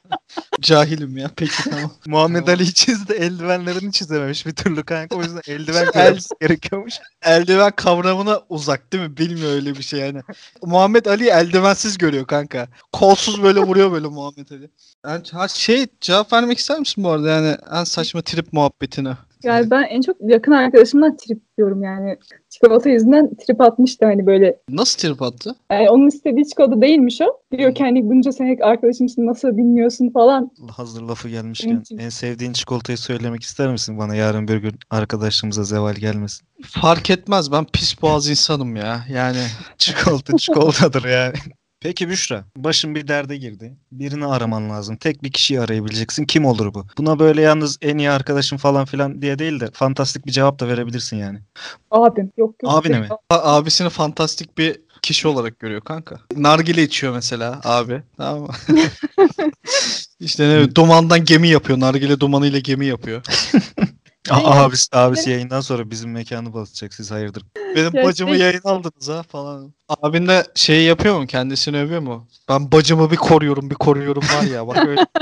Cahilim ya. Peki tamam. Muhammed. Ali çizdi eldivenlerini çizememiş bir türlü kanka. O yüzden eldiven El- görmesi gerekiyormuş. Eldiven kavramına uzak değil mi? Bilmiyor öyle bir şey yani. Muhammed Ali eldivensiz görüyor kanka. Kolsuz böyle vuruyor böyle Muhammed Ali. Yani, ha, şey cevap vermek ister misin bu arada yani en saçma trip muhabbetine? Yani ben en çok yakın arkadaşımdan trip diyorum yani. Çikolata yüzünden trip atmıştı hani böyle. Nasıl trip attı? Yani onun istediği çikolata değilmiş o. Diyor ki hani bunca senelik arkadaşımsın nasıl bilmiyorsun falan. Hazır lafı gelmişken en sevdiğin çikolatayı söylemek ister misin bana yarın bir gün arkadaşımıza zeval gelmesin. Fark etmez ben pis boğaz insanım ya. Yani Çikolata çikolatadır yani. Peki Büşra, başın bir derde girdi. Birini araman lazım. Tek bir kişiyi arayabileceksin. Kim olur bu? Buna böyle yalnız en iyi arkadaşın falan filan diye değil de fantastik bir cevap da verebilirsin yani. Abim. Yok yok. Abine mi? a- abisini fantastik bir kişi olarak görüyor kanka. Nargile içiyor mesela abi. Tamam mı? işte ne dumandan gemi yapıyor. Nargile dumanıyla gemi yapıyor. A- Ne abisi, abisi yayından sonra bizim mekanı basacak. Siz hayırdır? Benim Ya bacımı şey- yayın aldınız ha falan. Abin de şey yapıyor mu? Kendisini övüyor mu? Ben bacımı bir koruyorum bir koruyorum var ya. Bak öyle.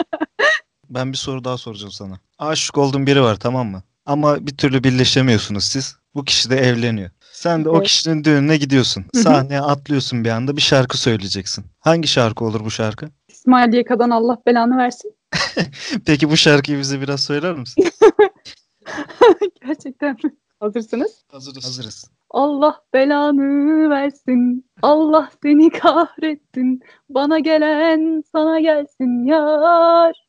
Ben bir soru daha soracağım sana. Aşık olduğun biri var tamam mı? Ama bir türlü birleşemiyorsunuz siz. Bu kişi de evleniyor. Sen de o Evet. kişinin düğününe gidiyorsun. Hı hı. Sahneye atlıyorsun bir anda bir şarkı söyleyeceksin. Hangi şarkı olur bu şarkı? İsmail Yeka'dan Allah belanı versin. Peki bu şarkıyı bize biraz söyler misin? Gerçekten mi? Hazırsınız? Hazırız. Hazırız. Allah belanı versin. Allah seni kahretsin. Bana gelen sana gelsin yar.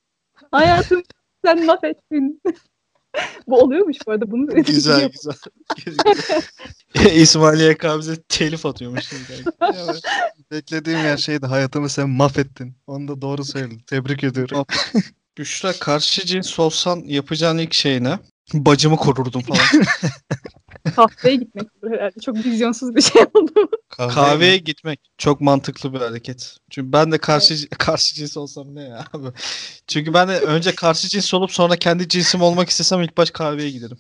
Hayatım sen mahvettin. bu oluyormuş bu arada. Bunu Güzel güzel. İsmail YK bize telif atıyormuş. Beklediğim her şeydi. Hayatımı sen mahvettin. Onu da doğru söyledin. Tebrik ediyorum. Büşra karşı cins olsan yapacağın ilk şey ne? Bacımı korurdum falan. Kahveye gitmek olur herhalde. Çok vizyonsuz bir şey oldu. Kahveye gitmek çok mantıklı bir hareket. Çünkü ben de karşı karşı cins olsam ne ya abi. Çünkü ben de önce karşı cins olup sonra kendi cinsim olmak istesem ilk baş kahveye giderim.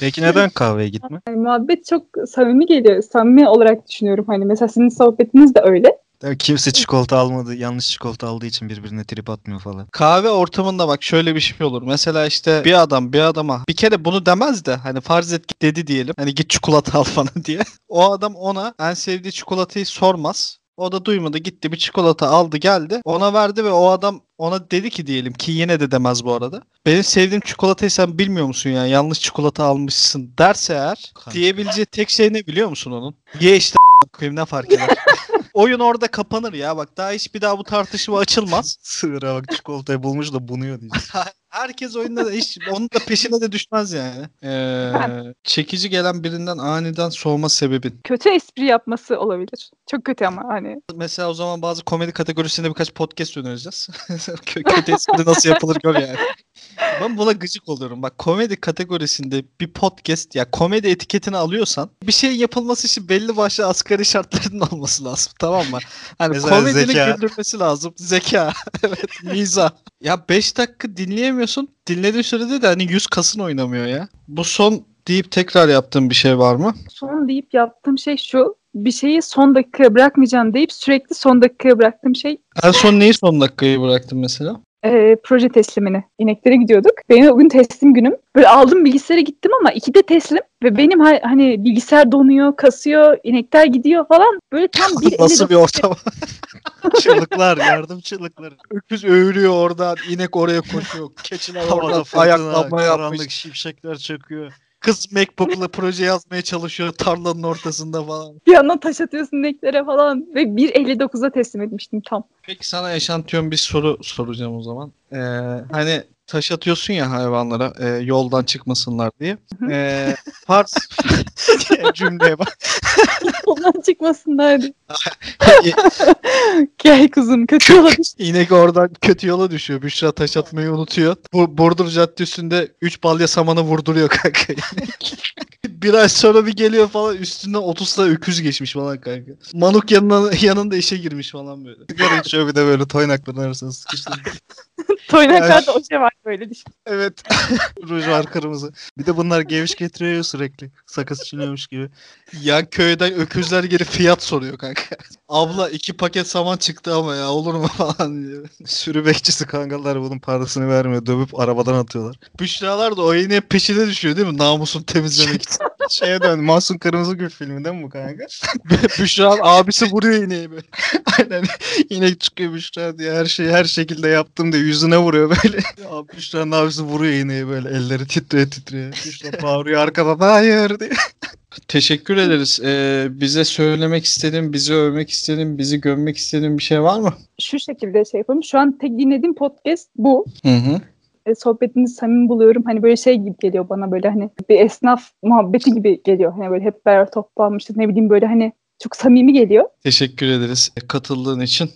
Peki neden kahveye gitme? Yani muhabbet çok samimi geliyor. Samimi olarak düşünüyorum. Hani mesela sizin sohbetiniz de öyle. Kimse çikolata almadı. Yanlış çikolata aldığı için birbirine trip atmıyor falan. Kahve ortamında bak şöyle bir şey olur. Mesela işte bir adam bir adama bir kere bunu demez de hani farz et ki dedi diyelim. Hani git çikolata al falan diye. O adam ona en sevdiği çikolatayı sormaz. O da duymadı gitti bir çikolata aldı geldi. Ona verdi ve o adam ona dedi ki diyelim ki yine de demez bu arada. Benim sevdiğim çikolatayı sen bilmiyor musun ya yanlış çikolata almışsın derse eğer Kanka. diyebileceği tek şey ne biliyor musun onun? Ye işte koyayım ne fark eder. Oyun orada kapanır ya bak daha hiç bir daha bu tartışma açılmaz. Sığıra bak çikolatayı bulmuş da bunuyor diyeceğiz. Herkes oyunda da hiç onun da peşine de düşmez yani. Ee, çekici gelen birinden aniden soğuma sebebin. Kötü espri yapması olabilir. Çok kötü ama hani. Mesela o zaman bazı komedi kategorisinde birkaç podcast önereceğiz. Kö- Kötü espri nasıl yapılır gör yani. Ben buna gıcık oluyorum. Bak komedi kategorisinde bir podcast ya komedi etiketini alıyorsan bir şey yapılması için belli başlı asgari şartların olması lazım. Tamam mı? Hani komedinin zeka. güldürmesi lazım. Zeka. evet mizah. Ya 5 dakika dinleyemiyorsun. Dinlediğin sürede de hani 100 kasın oynamıyor ya. Bu son deyip tekrar yaptığın bir şey var mı? Son deyip yaptığım şey şu. Bir şeyi son dakikaya bırakmayacağım deyip sürekli son dakikaya bıraktığım şey En son neyi son dakikayı bıraktın mesela? E, proje teslimini. İneklere gidiyorduk. Benim o gün teslim günüm. Böyle aldım bilgisayara gittim ama ikide teslim. Ve benim ha- hani bilgisayar donuyor, kasıyor, inekler gidiyor falan. Böyle tam bir Nasıl bir ortam? çığlıklar, yardım çığlıkları. Öküz öğürüyor oradan, inek oraya koşuyor. Keçiler orada fırtına, ayaklanma karanlık yapmış. şimşekler çakıyor. Kız MacBook'la proje yazmaya çalışıyor tarlanın ortasında falan. Bir yandan taş atıyorsun ineklere falan. Ve 1.59'da teslim etmiştim tam. Peki sana yaşantıyon bir soru soracağım o zaman. Ee, hani taş atıyorsun ya hayvanlara e, yoldan çıkmasınlar diye. Ee, farz cümleye bak. Ondan çıkmasınlar diye. Gel kuzum kötü yola düş. İnek oradan kötü yola düşüyor. Büşra taş atmayı unutuyor. Bu Burdur Caddesi'nde 3 balya samanı vurduruyor kanka. bir ay sonra bir geliyor falan üstünden 30 tane öküz geçmiş falan kanka. Manuk yanına, yanında işe girmiş falan böyle. Sigara içiyor bir de böyle toynakların arasına sıkıştırıyor. Toynaklarda o şey var böyle düşün. Evet. Ruj var kırmızı. Bir de bunlar geviş getiriyor ya sürekli. Sakız çiğniyormuş gibi. Yan köyden öküzler gelip fiyat soruyor kanka. Abla iki paket saman çıktı ama ya olur mu falan diyor. Sürü bekçisi kankalar bunun parasını vermiyor. Dövüp arabadan atıyorlar. Büşralar da o iğnenin peşine düşüyor değil mi? Namusunu temizlemek için. Şeye dön. Masum Kırmızı Gül filmi değil mi bu kanka? Büşra'nın abisi vuruyor ineği böyle. Aynen. İnek çıkıyor Büşra diye her şeyi her şekilde yaptım diye yüzüne vuruyor böyle. Ya Büşra'nın abisi vuruyor ineği böyle elleri titreye titreye. Büşra bağırıyor arkadan hayır diye. Teşekkür ederiz. Ee, bize söylemek istediğin, bizi övmek istediğin, bizi gömmek istediğin bir şey var mı? Şu şekilde şey yapalım. Şu an tek dinlediğim podcast bu. Hı hı. E, sohbetinizi samimi buluyorum. Hani böyle şey gibi geliyor bana böyle hani bir esnaf muhabbeti gibi geliyor. Hani böyle hep beraber toplanmışız ne bileyim böyle hani çok samimi geliyor. Teşekkür ederiz katıldığın için.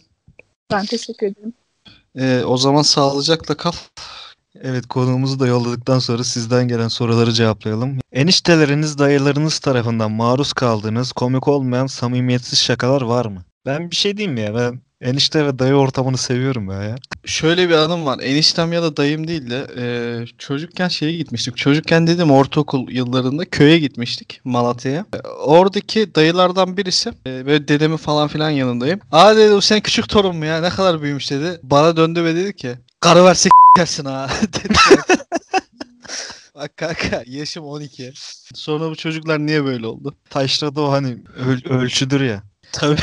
Ben teşekkür ederim. Ee, o zaman sağlıcakla kal. Evet konuğumuzu da yolladıktan sonra sizden gelen soruları cevaplayalım. Enişteleriniz, dayılarınız tarafından maruz kaldığınız komik olmayan samimiyetsiz şakalar var mı? Ben bir şey diyeyim mi ya ben enişte ve dayı ortamını seviyorum ya. ya. Şöyle bir anım var. Eniştem ya da dayım değil de e, çocukken şeye gitmiştik. Çocukken dedim ortaokul yıllarında köye gitmiştik Malatya'ya. E, oradaki dayılardan birisi e, böyle dedemi falan filan yanındayım. Aa dedi o sen küçük torun mu ya ne kadar büyümüş dedi. Bana döndü ve dedi ki karı versek dersin ha dedi. Bak kanka yaşım 12. Sonra bu çocuklar niye böyle oldu? Taşrada o hani öl- ölçüdür ya. Tabii.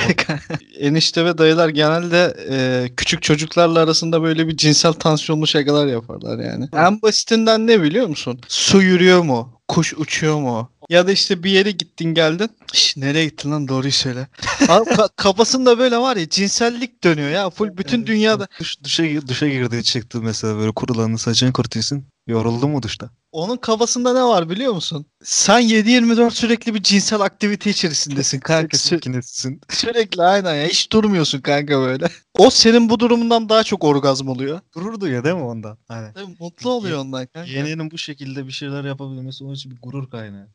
Enişte ve dayılar genelde e, küçük çocuklarla arasında böyle bir cinsel tansiyonlu şakalar yaparlar yani. En basitinden ne biliyor musun? Su yürüyor mu? Kuş uçuyor mu? Ya da işte bir yere gittin geldin. Şş, nereye gittin lan doğruyu söyle. Abi ka- kafasında böyle var ya cinsellik dönüyor ya. Full bütün dünyada. Duş, duşa, duşa girdi çıktı mesela böyle kurulanın saçını kurutuyorsun. Yoruldu mu duşta? Onun kafasında ne var biliyor musun? Sen 7-24 sürekli bir cinsel aktivite içerisindesin kanka. Sü- makinesisin. sürekli aynen ya. Hiç durmuyorsun kanka böyle. O senin bu durumundan daha çok orgazm oluyor. Gurur duyuyor değil mi ondan? Aynen. Mutlu oluyor ondan kanka. Yeğeninin bu şekilde bir şeyler yapabilmesi onun için bir gurur kaynağı.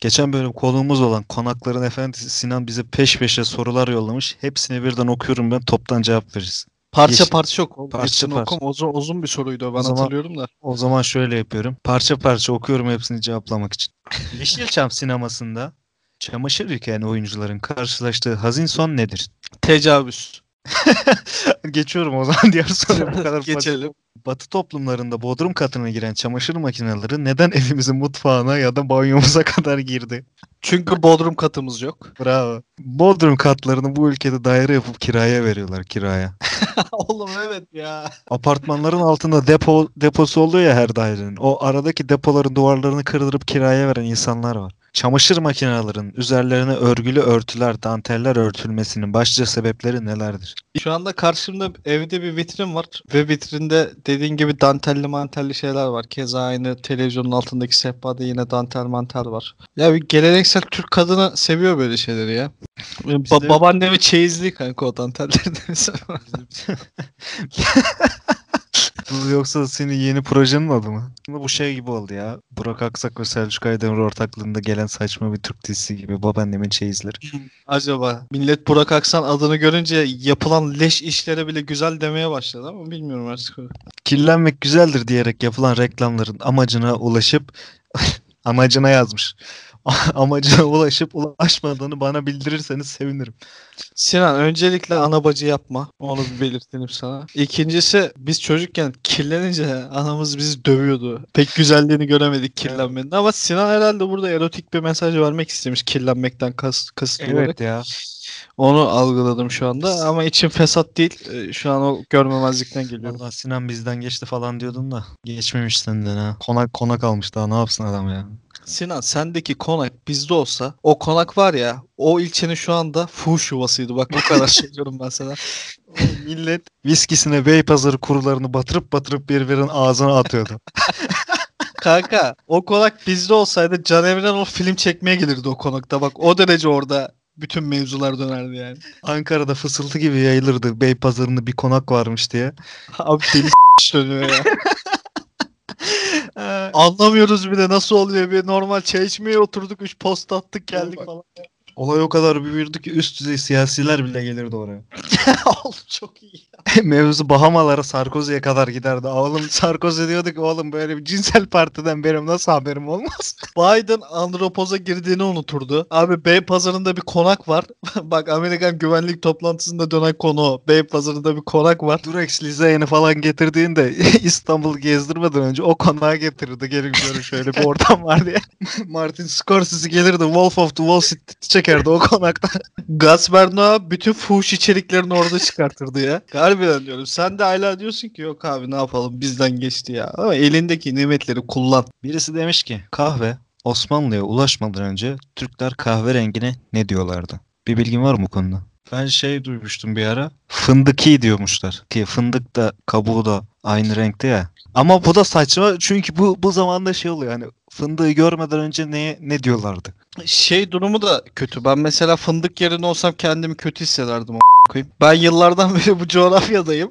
Geçen bölüm konuğumuz olan Konakların Efendisi Sinan bize peş peşe sorular yollamış. Hepsini birden okuyorum ben toptan cevap veririz. Parça Yeşil- parça oku. Parça Hepsini parça. okum. Uzun, uzun bir soruydu o ben O zaman- hatırlıyorum da. O zaman şöyle yapıyorum. Parça parça okuyorum hepsini cevaplamak için. Yeşilçam sinemasında çamaşır yıkayan oyuncuların karşılaştığı hazin son nedir? Tecavüz. Geçiyorum o zaman diğer soruya bu kadar basit. Geçelim. Batı toplumlarında bodrum katına giren çamaşır makineleri neden evimizin mutfağına ya da banyomuza kadar girdi? Çünkü bodrum katımız yok. Bravo. Bodrum katlarını bu ülkede daire yapıp kiraya veriyorlar kiraya. Oğlum evet ya. Apartmanların altında depo deposu oluyor ya her dairenin. O aradaki depoların duvarlarını kırdırıp kiraya veren insanlar var. Çamaşır makinelerinin üzerlerine örgülü örtüler, danteller örtülmesinin başlıca sebepleri nelerdir? Şu anda karşımda evde bir vitrin var ve vitrinde dediğin gibi dantelli mantelli şeyler var. Keza aynı televizyonun altındaki sehpada yine dantel mantel var. Ya bir geleneksel Türk kadını seviyor böyle şeyleri ya. Ba- babaannemi çeyizli kanka o dantellerden. Yoksa senin yeni projenin adı mı? Bu şey gibi oldu ya. Burak Aksak ve Selçuk Aydemir ortaklığında gelen saçma bir Türk dizisi gibi. Babaannemin çeyizleri. Acaba millet Burak Aksan adını görünce yapılan leş işlere bile güzel demeye başladı ama bilmiyorum artık. Kirlenmek güzeldir diyerek yapılan reklamların amacına ulaşıp amacına yazmış. amacına ulaşıp ulaşmadığını bana bildirirseniz sevinirim. Sinan öncelikle ana bacı yapma. Onu bir belirtelim sana. İkincisi biz çocukken kirlenince anamız bizi dövüyordu. Pek güzelliğini göremedik kirlenmenin ama Sinan herhalde burada erotik bir mesaj vermek istemiş kirlenmekten kas, kasıt olarak. ya. Onu algıladım şu anda ama içim fesat değil. Ee, Şu an o görmemezlikten geliyorum. Vallahi Sinan bizden geçti falan diyordun da geçmemiş senden ha. Konak konak almış daha ne yapsın adam ya. Sinan sendeki konak bizde olsa o konak var ya o ilçenin şu anda fuhuş yuvasıydı. Bak bu kadar söylüyorum ben sana. Millet viskisine Beypazarı kurularını batırıp batırıp birbirinin ağzına atıyordu. Kanka o konak bizde olsaydı Can Evren o film çekmeye gelirdi o konakta. Bak o derece orada bütün mevzular dönerdi yani. Ankara'da fısıltı gibi yayılırdı Beypazarı'nda bir konak varmış diye. Abi deli dönüyor ya. Anlamıyoruz bir de nasıl oluyor bir normal çay içmeye oturduk 3 post attık geldik falan. Olay o kadar büyürdü ki üst düzey siyasiler bile gelirdi oraya. Oğlum çok iyi. ya. Mevzu Bahamalara Sarkozy'ye kadar giderdi. Oğlum Sarkozy diyordu ki oğlum böyle bir cinsel partiden benim nasıl haberim olmaz? Biden andropoza girdiğini unuturdu. Abi Bey pazarında bir konak var. Bak Amerikan güvenlik toplantısında dönen konu o. Bey pazarında bir konak var. Durex Lizeyen'i falan getirdiğinde İstanbul'u gezdirmeden önce o konağa getirirdi. Gelin görün şöyle bir ortam var diye. Martin Scorsese gelirdi Wolf of the Wall Street çekerdi o konakta. Gus Bernoa bütün fuhuş içeriklerini orada çıkartırdı ya. Harbiden diyorum. Sen de hala diyorsun ki yok abi ne yapalım bizden geçti ya. Ama elindeki nimetleri kullan. Birisi demiş ki kahve Osmanlı'ya ulaşmadan önce Türkler kahverengine ne diyorlardı? Bir bilgin var mı bu konuda? Ben şey duymuştum bir ara. Fındıki diyormuşlar. Ki fındık da kabuğu da aynı renkte ya. Ama bu da saçma çünkü bu bu zamanda şey oluyor hani fındığı görmeden önce ne ne diyorlardı? Şey durumu da kötü. Ben mesela fındık yerine olsam kendimi kötü hissederdim o koyayım. Ben yıllardan beri bu coğrafyadayım.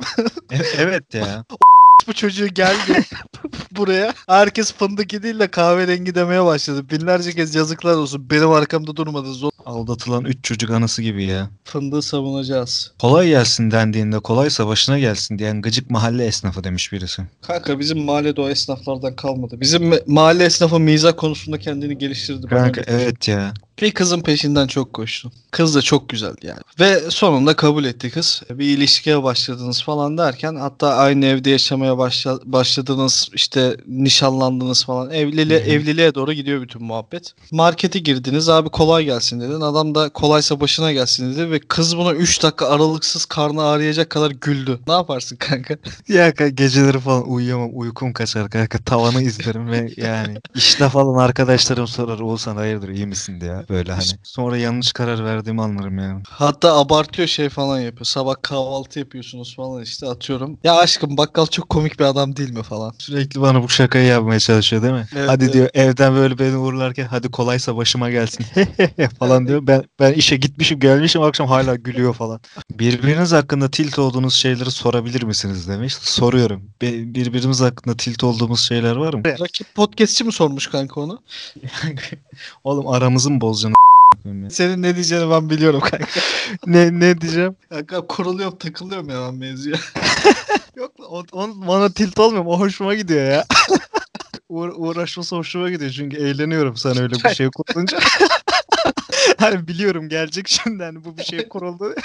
E- evet ya. bu çocuğu geldi buraya. Herkes fındık değil de kahverengi demeye başladı. Binlerce kez yazıklar olsun. Benim arkamda durmadı. Zor Aldatılan üç çocuk anısı gibi ya. fındığı savunacağız. Kolay gelsin dendiğinde kolaysa başına gelsin diyen gıcık mahalle esnafı demiş birisi. Kanka bizim mahallede o esnaflardan kalmadı. Bizim mahalle esnafı mizah konusunda kendini geliştirdi. Kanka evet ya. Bir kızın peşinden çok koştum. Kız da çok güzeldi yani. Ve sonunda kabul etti kız. Bir ilişkiye başladınız falan derken hatta aynı evde yaşamaya başla- başladınız işte nişanlandınız falan. Evliliğe, evliliğe doğru gidiyor bütün muhabbet. Markete girdiniz abi kolay gelsin dedin. Adam da kolaysa başına gelsin dedi ve kız buna 3 dakika aralıksız karnı ağrıyacak kadar güldü. Ne yaparsın kanka? Ya kanka geceleri falan uyuyamam. Uykum kaçar kanka. Tavanı izlerim ve yani işte falan arkadaşlarım sorar Oğuzhan hayırdır iyi misin diye. Böyle hani. Sonra yanlış karar verdiğimi anlarım yani. Hatta abartıyor şey falan yapıyor. Sabah kahvaltı yapıyorsunuz falan işte atıyorum. Ya aşkım bakkal çok komik bir adam değil mi falan. Sürekli bana bu şakayı yapmaya çalışıyor değil mi? Evet, hadi evet. diyor evden böyle beni uğurlarken hadi kolaysa başıma gelsin falan diyor. Ben ben işe gitmişim gelmişim akşam hala gülüyor falan. Birbiriniz hakkında tilt olduğunuz şeyleri sorabilir misiniz demiş. Soruyorum. Be- birbirimiz hakkında tilt olduğumuz şeyler var mı? Rakip podcastçi mi sormuş kanka onu? Oğlum aramızı mı ya? Senin ne diyeceğini ben biliyorum kanka. ne ne diyeceğim? Kanka kuruluyorum takılıyorum ya ben mevzuya. Yok lan, o, o bana tilt olmuyor. O hoşuma gidiyor ya. Uğra- uğraşması hoşuma gidiyor çünkü eğleniyorum sen öyle bir şey kurulunca. hani biliyorum gelecek şimdi hani bu bir şey kuruldu.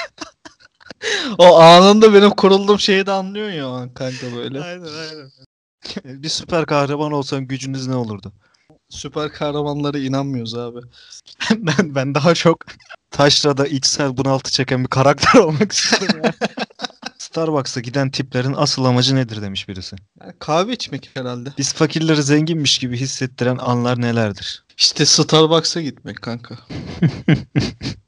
o anında benim kurulduğum şeyi de anlıyorsun ya kanka böyle. aynen aynen. bir süper kahraman olsan gücünüz ne olurdu? Süper kahramanlara inanmıyoruz abi. ben ben daha çok taşrada içsel bunaltı çeken bir karakter olmak istiyorum yani. Starbucks'a giden tiplerin asıl amacı nedir demiş birisi. Yani kahve içmek herhalde. Biz fakirleri zenginmiş gibi hissettiren anlar nelerdir? İşte Starbucks'a gitmek kanka.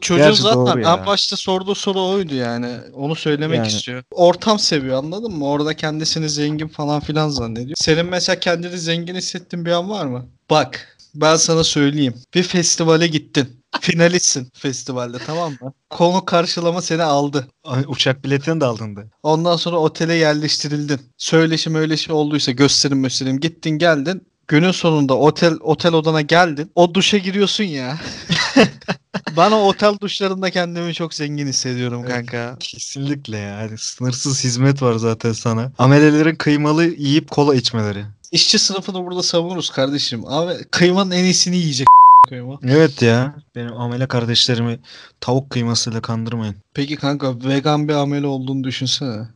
Çocuğun Gerçi zaten en başta sorduğu soru oydu yani. Onu söylemek Yani. istiyor. Ortam seviyor anladın mı? Orada kendisini zengin falan filan zannediyor. Senin mesela kendini zengin hissettiğin bir an var mı? Bak ben sana söyleyeyim. Bir festivale gittin. Finalistsin festivalde tamam mı? Konu karşılama seni aldı. Ay, Uçak biletini de aldın Ondan sonra otele yerleştirildin. Söyleşim öyle olduysa gösterim gösterim gittin geldin. Günün sonunda otel otel odana geldin. O duşa giriyorsun ya. ben o otel duşlarında kendimi çok zengin hissediyorum Evet. kanka. Kesinlikle yani sınırsız hizmet var zaten sana. Amelelerin kıymalı yiyip kola içmeleri. İşçi sınıfını burada savunuruz kardeşim. Abi kıymanın en iyisini yiyecek kıyma. Evet ya. Benim amele kardeşlerimi tavuk kıymasıyla kandırmayın. Peki kanka vegan bir amele olduğunu düşünsene.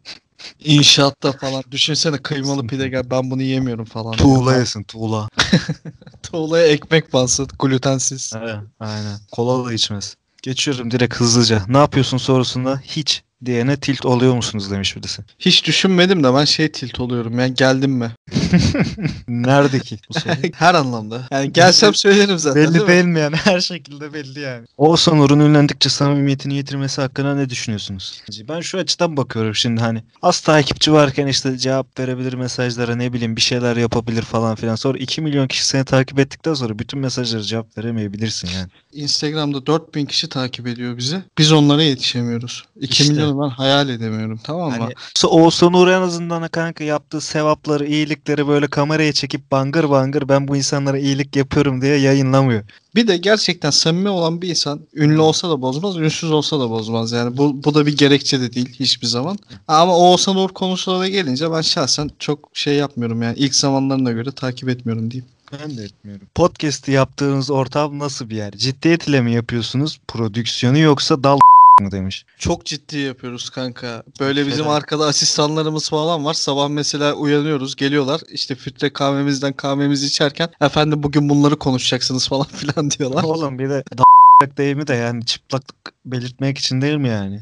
İnşaatta falan. Düşünsene kıymalı pide gel ben bunu yemiyorum falan. Tuğla yesin tuğla. Tuğlaya ekmek bansın glutensiz. Evet, aynen. Kola da içmez. Geçiyorum direkt hızlıca. Ne yapıyorsun sorusunda hiç diyene tilt oluyor musunuz demiş birisi. Hiç düşünmedim de ben şey tilt oluyorum. Yani geldim mi? Nerede ki bu soru? Her anlamda. Yani gelsem söylerim zaten. belli değil değil mi yani? Her şekilde belli yani. Oğuzhan Uğur'un ünlendikçe samimiyetini yitirmesi hakkında ne düşünüyorsunuz? Ben şu açıdan bakıyorum şimdi hani az takipçi varken işte cevap verebilir mesajlara ne bileyim bir şeyler yapabilir falan filan. Sonra 2 milyon kişi seni takip ettikten sonra bütün mesajlara cevap veremeyebilirsin yani. Instagram'da 4000 kişi takip ediyor bizi. Biz onlara yetişemiyoruz. 2 İşte. Milyonu ben hayal edemiyorum tamam mı? Hani Oğuzhan Uğur en azından kanka yaptığı sevapları, iyilikleri böyle kameraya çekip bangır bangır ben bu insanlara iyilik yapıyorum diye yayınlamıyor. Bir de gerçekten samimi olan bir insan ünlü olsa da bozmaz, ünsüz olsa da bozmaz. Yani bu, bu da bir gerekçe de değil hiçbir zaman. Ama Oğuzhan Uğur konusuna gelince ben şahsen çok şey yapmıyorum yani. ilk zamanlarına göre takip etmiyorum diyeyim. Ben de etmiyorum. Podcast'i yaptığınız ortam nasıl bir yer? Ciddiyet ile mi yapıyorsunuz prodüksiyonu yoksa dal mı demiş. Çok ciddi yapıyoruz kanka. Böyle bizim Neden? arkada asistanlarımız falan var. Sabah mesela uyanıyoruz, geliyorlar. İşte filtre kahvemizden kahvemizi içerken efendim bugün bunları konuşacaksınız falan filan diyorlar. Oğlum bir de dal deyimi de yani çıplaklık belirtmek için değil mi yani?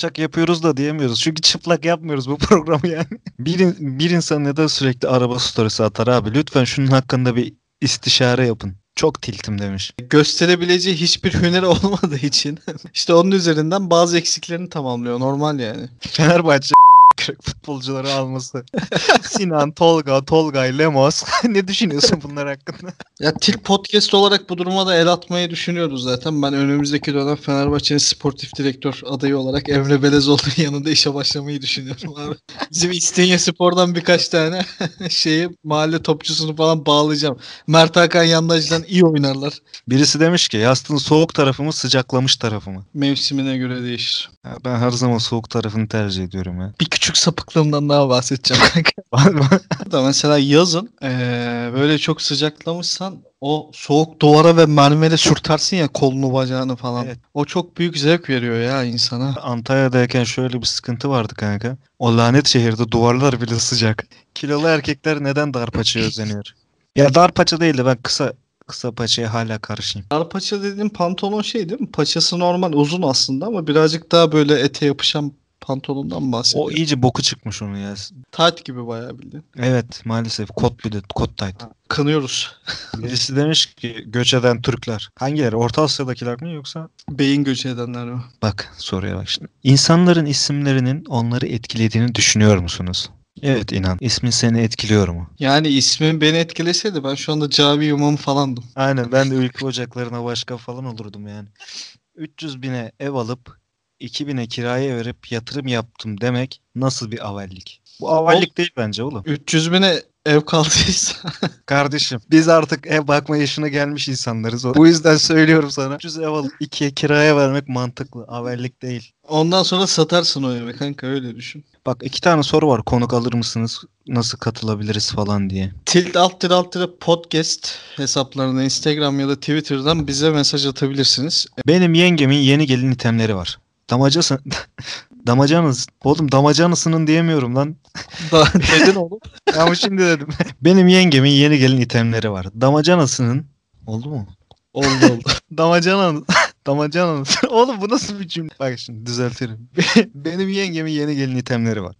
Çıplak yapıyoruz da diyemiyoruz. Çünkü çıplak yapmıyoruz bu programı yani. Bir, in- bir insan neden sürekli araba storiesi atar abi? Lütfen şunun hakkında bir istişare yapın. Çok tiltim demiş. Gösterebileceği hiçbir hüneri olmadığı için işte onun üzerinden bazı eksiklerini tamamlıyor. Normal yani. Fenerbahçe kırık futbolcuları alması. Sinan, Tolga, Tolgay, Lemos. ne düşünüyorsun bunlar hakkında? Ya Til Podcast olarak bu duruma da el atmayı düşünüyoruz zaten. Ben önümüzdeki dönem Fenerbahçe'nin sportif direktör adayı olarak Emre Belezoğlu'nun yanında işe başlamayı düşünüyorum abi. Bizim İstinye Spor'dan birkaç tane şeyi mahalle topçusunu falan bağlayacağım. Mert Hakan Yandaş'tan iyi oynarlar. Birisi demiş ki yastığın soğuk tarafı mı sıcaklamış tarafı mı? Mevsimine göre değişir. Ya ben her zaman soğuk tarafını tercih ediyorum ya. Bir küçük sapıklığımdan daha bahsedeceğim kanka. da mesela yazın eee, böyle çok sıcaklamışsan o soğuk duvara ve mermere sürtersin ya kolunu bacağını falan. Evet. O çok büyük zevk veriyor ya insana. Antalya'dayken şöyle bir sıkıntı vardı kanka. O lanet şehirde duvarlar bile sıcak. Kilolu erkekler neden dar paçaya özeniyor? Ya dar paça değil de ben kısa kısa paçaya hala karşıyım. Dar paça dediğim pantolon şey değil mi? Paçası normal uzun aslında ama birazcık daha böyle ete yapışan pantolondan mı O bahsediyor? iyice boku çıkmış onun ya. Tight gibi bayağı bildiğin. Evet maalesef kot bir de kot tight. Kınıyoruz. Birisi demiş ki göç eden Türkler. Hangileri? Orta Asya'dakiler mi yoksa? Beyin göçü edenler mi? Bak soruya bak şimdi. İnsanların isimlerinin onları etkilediğini düşünüyor musunuz? Evet inan. İsmin seni etkiliyor mu? Yani ismin beni etkileseydi ben şu anda cami imamı falandım. Aynen ben de ülke ocaklarına başka falan olurdum yani. 300 bine ev alıp 2000'e kiraya verip yatırım yaptım demek nasıl bir avellik? Bu avellik değil bence oğlum. 300 bine ev kaldıysa Kardeşim biz artık ev bakma yaşına gelmiş insanlarız. Bu yüzden söylüyorum sana. 300 ev alıp 2'ye kiraya vermek mantıklı. Avellik değil. ondan sonra satarsın o evi kanka öyle düşün. Bak iki tane soru var. Konuk alır mısınız? Nasıl katılabiliriz falan diye. Tilt alt tire alt tire podcast hesaplarına Instagram ya da Twitter'dan bize mesaj atabilirsiniz. Benim yengemin yeni gelin itemleri var. Damacası... Damacanız. Oğlum damacanısının diyemiyorum lan. Dedin oğlum. Ama şimdi dedim. Benim yengemin yeni gelin itemleri var. Damacanasının... Oldu mu? Oldu oldu. Damacanın... Damacanın... Oğlum bu nasıl bir cümle? Bak şimdi düzeltirim. Benim yengemin yeni gelin itemleri var.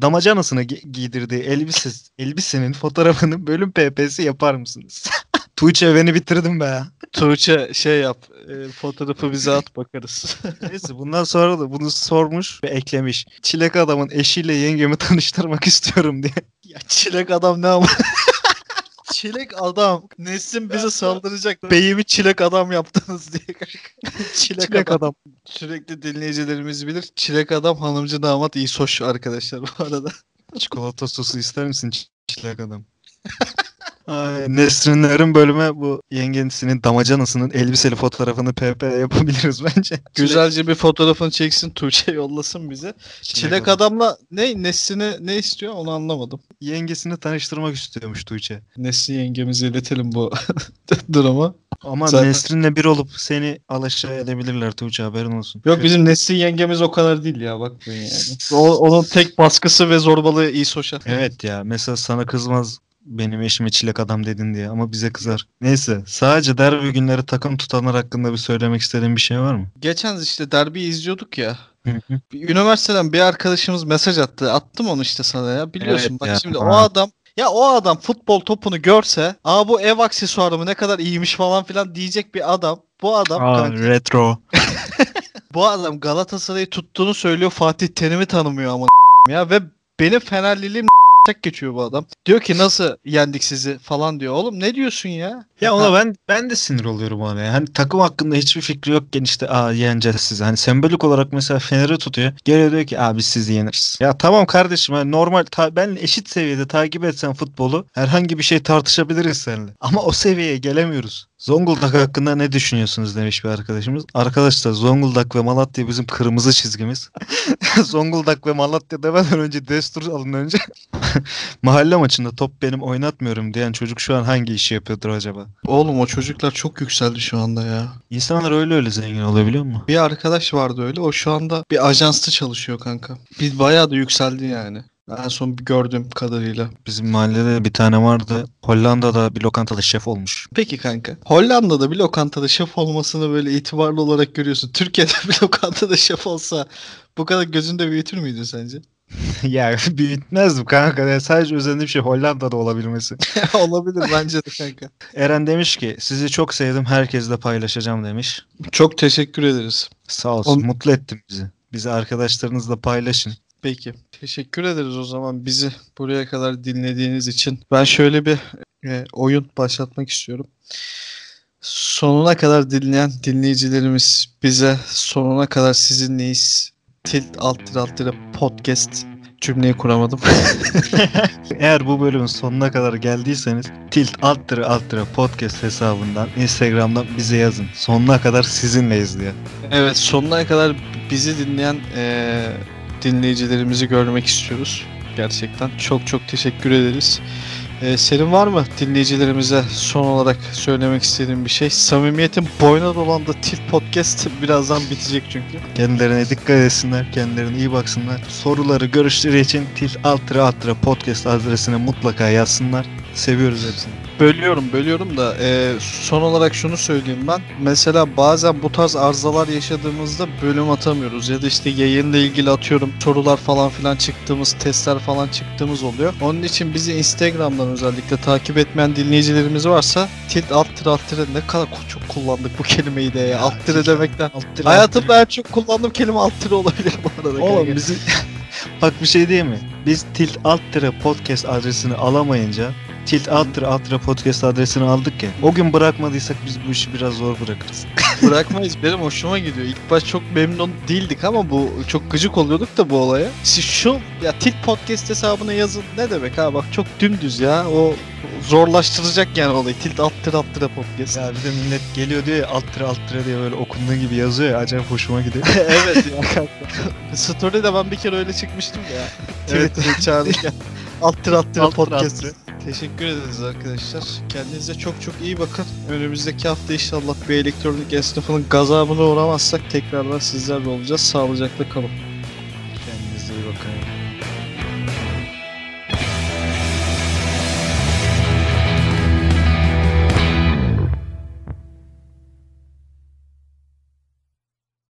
Damacanasına gi- giydirdiği elbise, elbisenin fotoğrafını bölüm PP'si yapar mısınız? Tuğçe beni bitirdim be ya. Tuğçe şey yap. e, fotoğrafı bize at bakarız. Neyse bundan sonra da bunu sormuş ve eklemiş. Çilek adamın eşiyle yengemi tanıştırmak istiyorum diye. ya çilek adam ne ama? çilek adam. Nesin bize saldıracak. Beyimi çilek adam yaptınız diye. çilek, Çilek adam. adam. Sürekli dinleyicilerimiz bilir. Çilek adam hanımcı damat iyi soş arkadaşlar bu arada. Çikolata sosu ister misin çilek adam? Ay, Nesrinlerin bölüme bu yengesinin damacanasının elbiseli fotoğrafını PP yapabiliriz bence. Güzelce bir fotoğrafını çeksin Tuğçe yollasın bize. Çilek, adamla ne Nesrin'e ne istiyor onu anlamadım. Yengesini tanıştırmak istiyormuş Tuğçe. Nesrin yengemize iletelim bu durumu. Ama Zaten- Nesrin'le bir olup seni alaşağı edebilirler Tuğçe haberin olsun. Yok bizim Nesrin yengemiz o kadar değil ya bakmayın yani. O, onun tek baskısı ve zorbalığı iyi soşa. Evet ya mesela sana kızmaz benim eşime çilek adam dedin diye ama bize kızar. Neyse sadece derbi günleri takım tutanlar hakkında bir söylemek istediğin bir şey var mı? Geçen işte derbi izliyorduk ya. Bir Üniversiteden bir arkadaşımız mesaj attı. Attım onu işte sana ya. Biliyorsun Evet bak ya, şimdi ha. o adam ya o adam futbol topunu görse aa bu ev aksesuarı mı ne kadar iyiymiş falan filan diyecek bir adam. Bu adam Aa, kanka, retro. bu adam Galatasaray'ı tuttuğunu söylüyor. Fatih Terim'i tanımıyor ama ya ve benim Fenerliliğim tek geçiyor bu adam. Diyor ki nasıl yendik sizi falan diyor. Oğlum ne diyorsun ya? Ya ona ben ben de sinir oluyorum ona. ya. Hani takım hakkında hiçbir fikri yokken işte aa yeneceğiz sizi. Hani sembolik olarak mesela Fener'i tutuyor. Geliyor diyor ki abi sizi yeneriz. Ya tamam kardeşim hani normal ta- benle eşit seviyede takip etsen futbolu herhangi bir şey tartışabiliriz seninle. Ama o seviyeye gelemiyoruz. Zonguldak hakkında ne düşünüyorsunuz demiş bir arkadaşımız. Arkadaşlar Zonguldak ve Malatya bizim kırmızı çizgimiz. Zonguldak ve Malatya demeden önce destur alın önce. Mahalle maçında top benim oynatmıyorum diyen çocuk şu an hangi işi yapıyordur acaba? Oğlum o çocuklar çok yükseldi şu anda ya. İnsanlar öyle öyle zengin olabiliyor mu? Bir arkadaş vardı öyle. O şu anda bir ajansta çalışıyor kanka. Bir bayağı da yükseldi yani. En son bir gördüğüm kadarıyla. Bizim mahallede bir tane vardı. Hollanda'da bir lokantada şef olmuş. Peki kanka. Hollanda'da bir lokantada şef olmasını böyle itibarlı olarak görüyorsun. Türkiye'de bir lokantada şef olsa bu kadar gözünde büyütür müydün sence? ya büyütmezdim kanka. Ya sadece özendiğim şey Hollanda'da olabilmesi. Olabilir bence de kanka. Eren demiş ki sizi çok sevdim herkesle paylaşacağım demiş. Çok teşekkür ederiz. Sağ olsun Ol- mutlu ettin bizi. Bizi arkadaşlarınızla paylaşın. Peki. Teşekkür ederiz o zaman bizi buraya kadar dinlediğiniz için. Ben şöyle bir e, oyun başlatmak istiyorum. Sonuna kadar dinleyen dinleyicilerimiz bize sonuna kadar sizinleyiz. Tilt alt alt podcast cümleyi kuramadım. Eğer bu bölümün sonuna kadar geldiyseniz Tilt alt tire alt tire podcast hesabından Instagram'dan bize yazın. Sonuna kadar sizinleyiz diye. evet sonuna kadar bizi dinleyen e, dinleyicilerimizi görmek istiyoruz. Gerçekten çok çok teşekkür ederiz. E, senin var mı dinleyicilerimize son olarak söylemek istediğin bir şey? Samimiyetin boyuna dolandı Tilt Podcast birazdan bitecek çünkü. Kendilerine dikkat etsinler, kendilerine iyi baksınlar. Soruları, görüşleri için Tilt alt tire alt tire podcast adresine mutlaka yazsınlar. Seviyoruz hepsini. Bölüyorum bölüyorum da e, son olarak şunu söyleyeyim ben. Mesela bazen bu tarz arızalar yaşadığımızda bölüm atamıyoruz ya da işte yayınla ilgili atıyorum sorular falan filan çıktığımız testler falan çıktığımız oluyor. Onun için bizi Instagram'dan özellikle takip etmeyen dinleyicilerimiz varsa tilt alt tire alt tire ne kadar çok kullandık bu kelimeyi de ya. alt tire demekten. Hayatımda en çok kullandığım kelime alt tire olabilir bu arada. Oğlum bizi bak bir şey değil mi? Biz tilt alt tire podcast adresini alamayınca tilt alt tire alt tire podcast adresini aldık ya. O gün bırakmadıysak biz bu işi biraz zor bırakırız. Bırakmayız. Benim hoşuma gidiyor. İlk baş çok memnun değildik ama bu çok gıcık oluyorduk da bu olaya. Siz şu ya Tilt Podcast hesabına yazın ne demek ha bak çok dümdüz ya. O zorlaştıracak yani olayı. Tilt alt tire alt podcast. ya bir de millet geliyor diyor ya alt tire diye böyle okunduğu gibi yazıyor ya acayip hoşuma gidiyor. evet ya kanka. Story'de ben bir kere öyle çıkmıştım ya. Evet. Twitter'ı çağırırken. alt tire alt alt podcast. tire. Teşekkür ederiz arkadaşlar. Kendinize çok çok iyi bakın. Önümüzdeki hafta inşallah bir elektronik esnafının gazabına uğramazsak tekrardan sizlerle olacağız. Sağlıcakla kalın.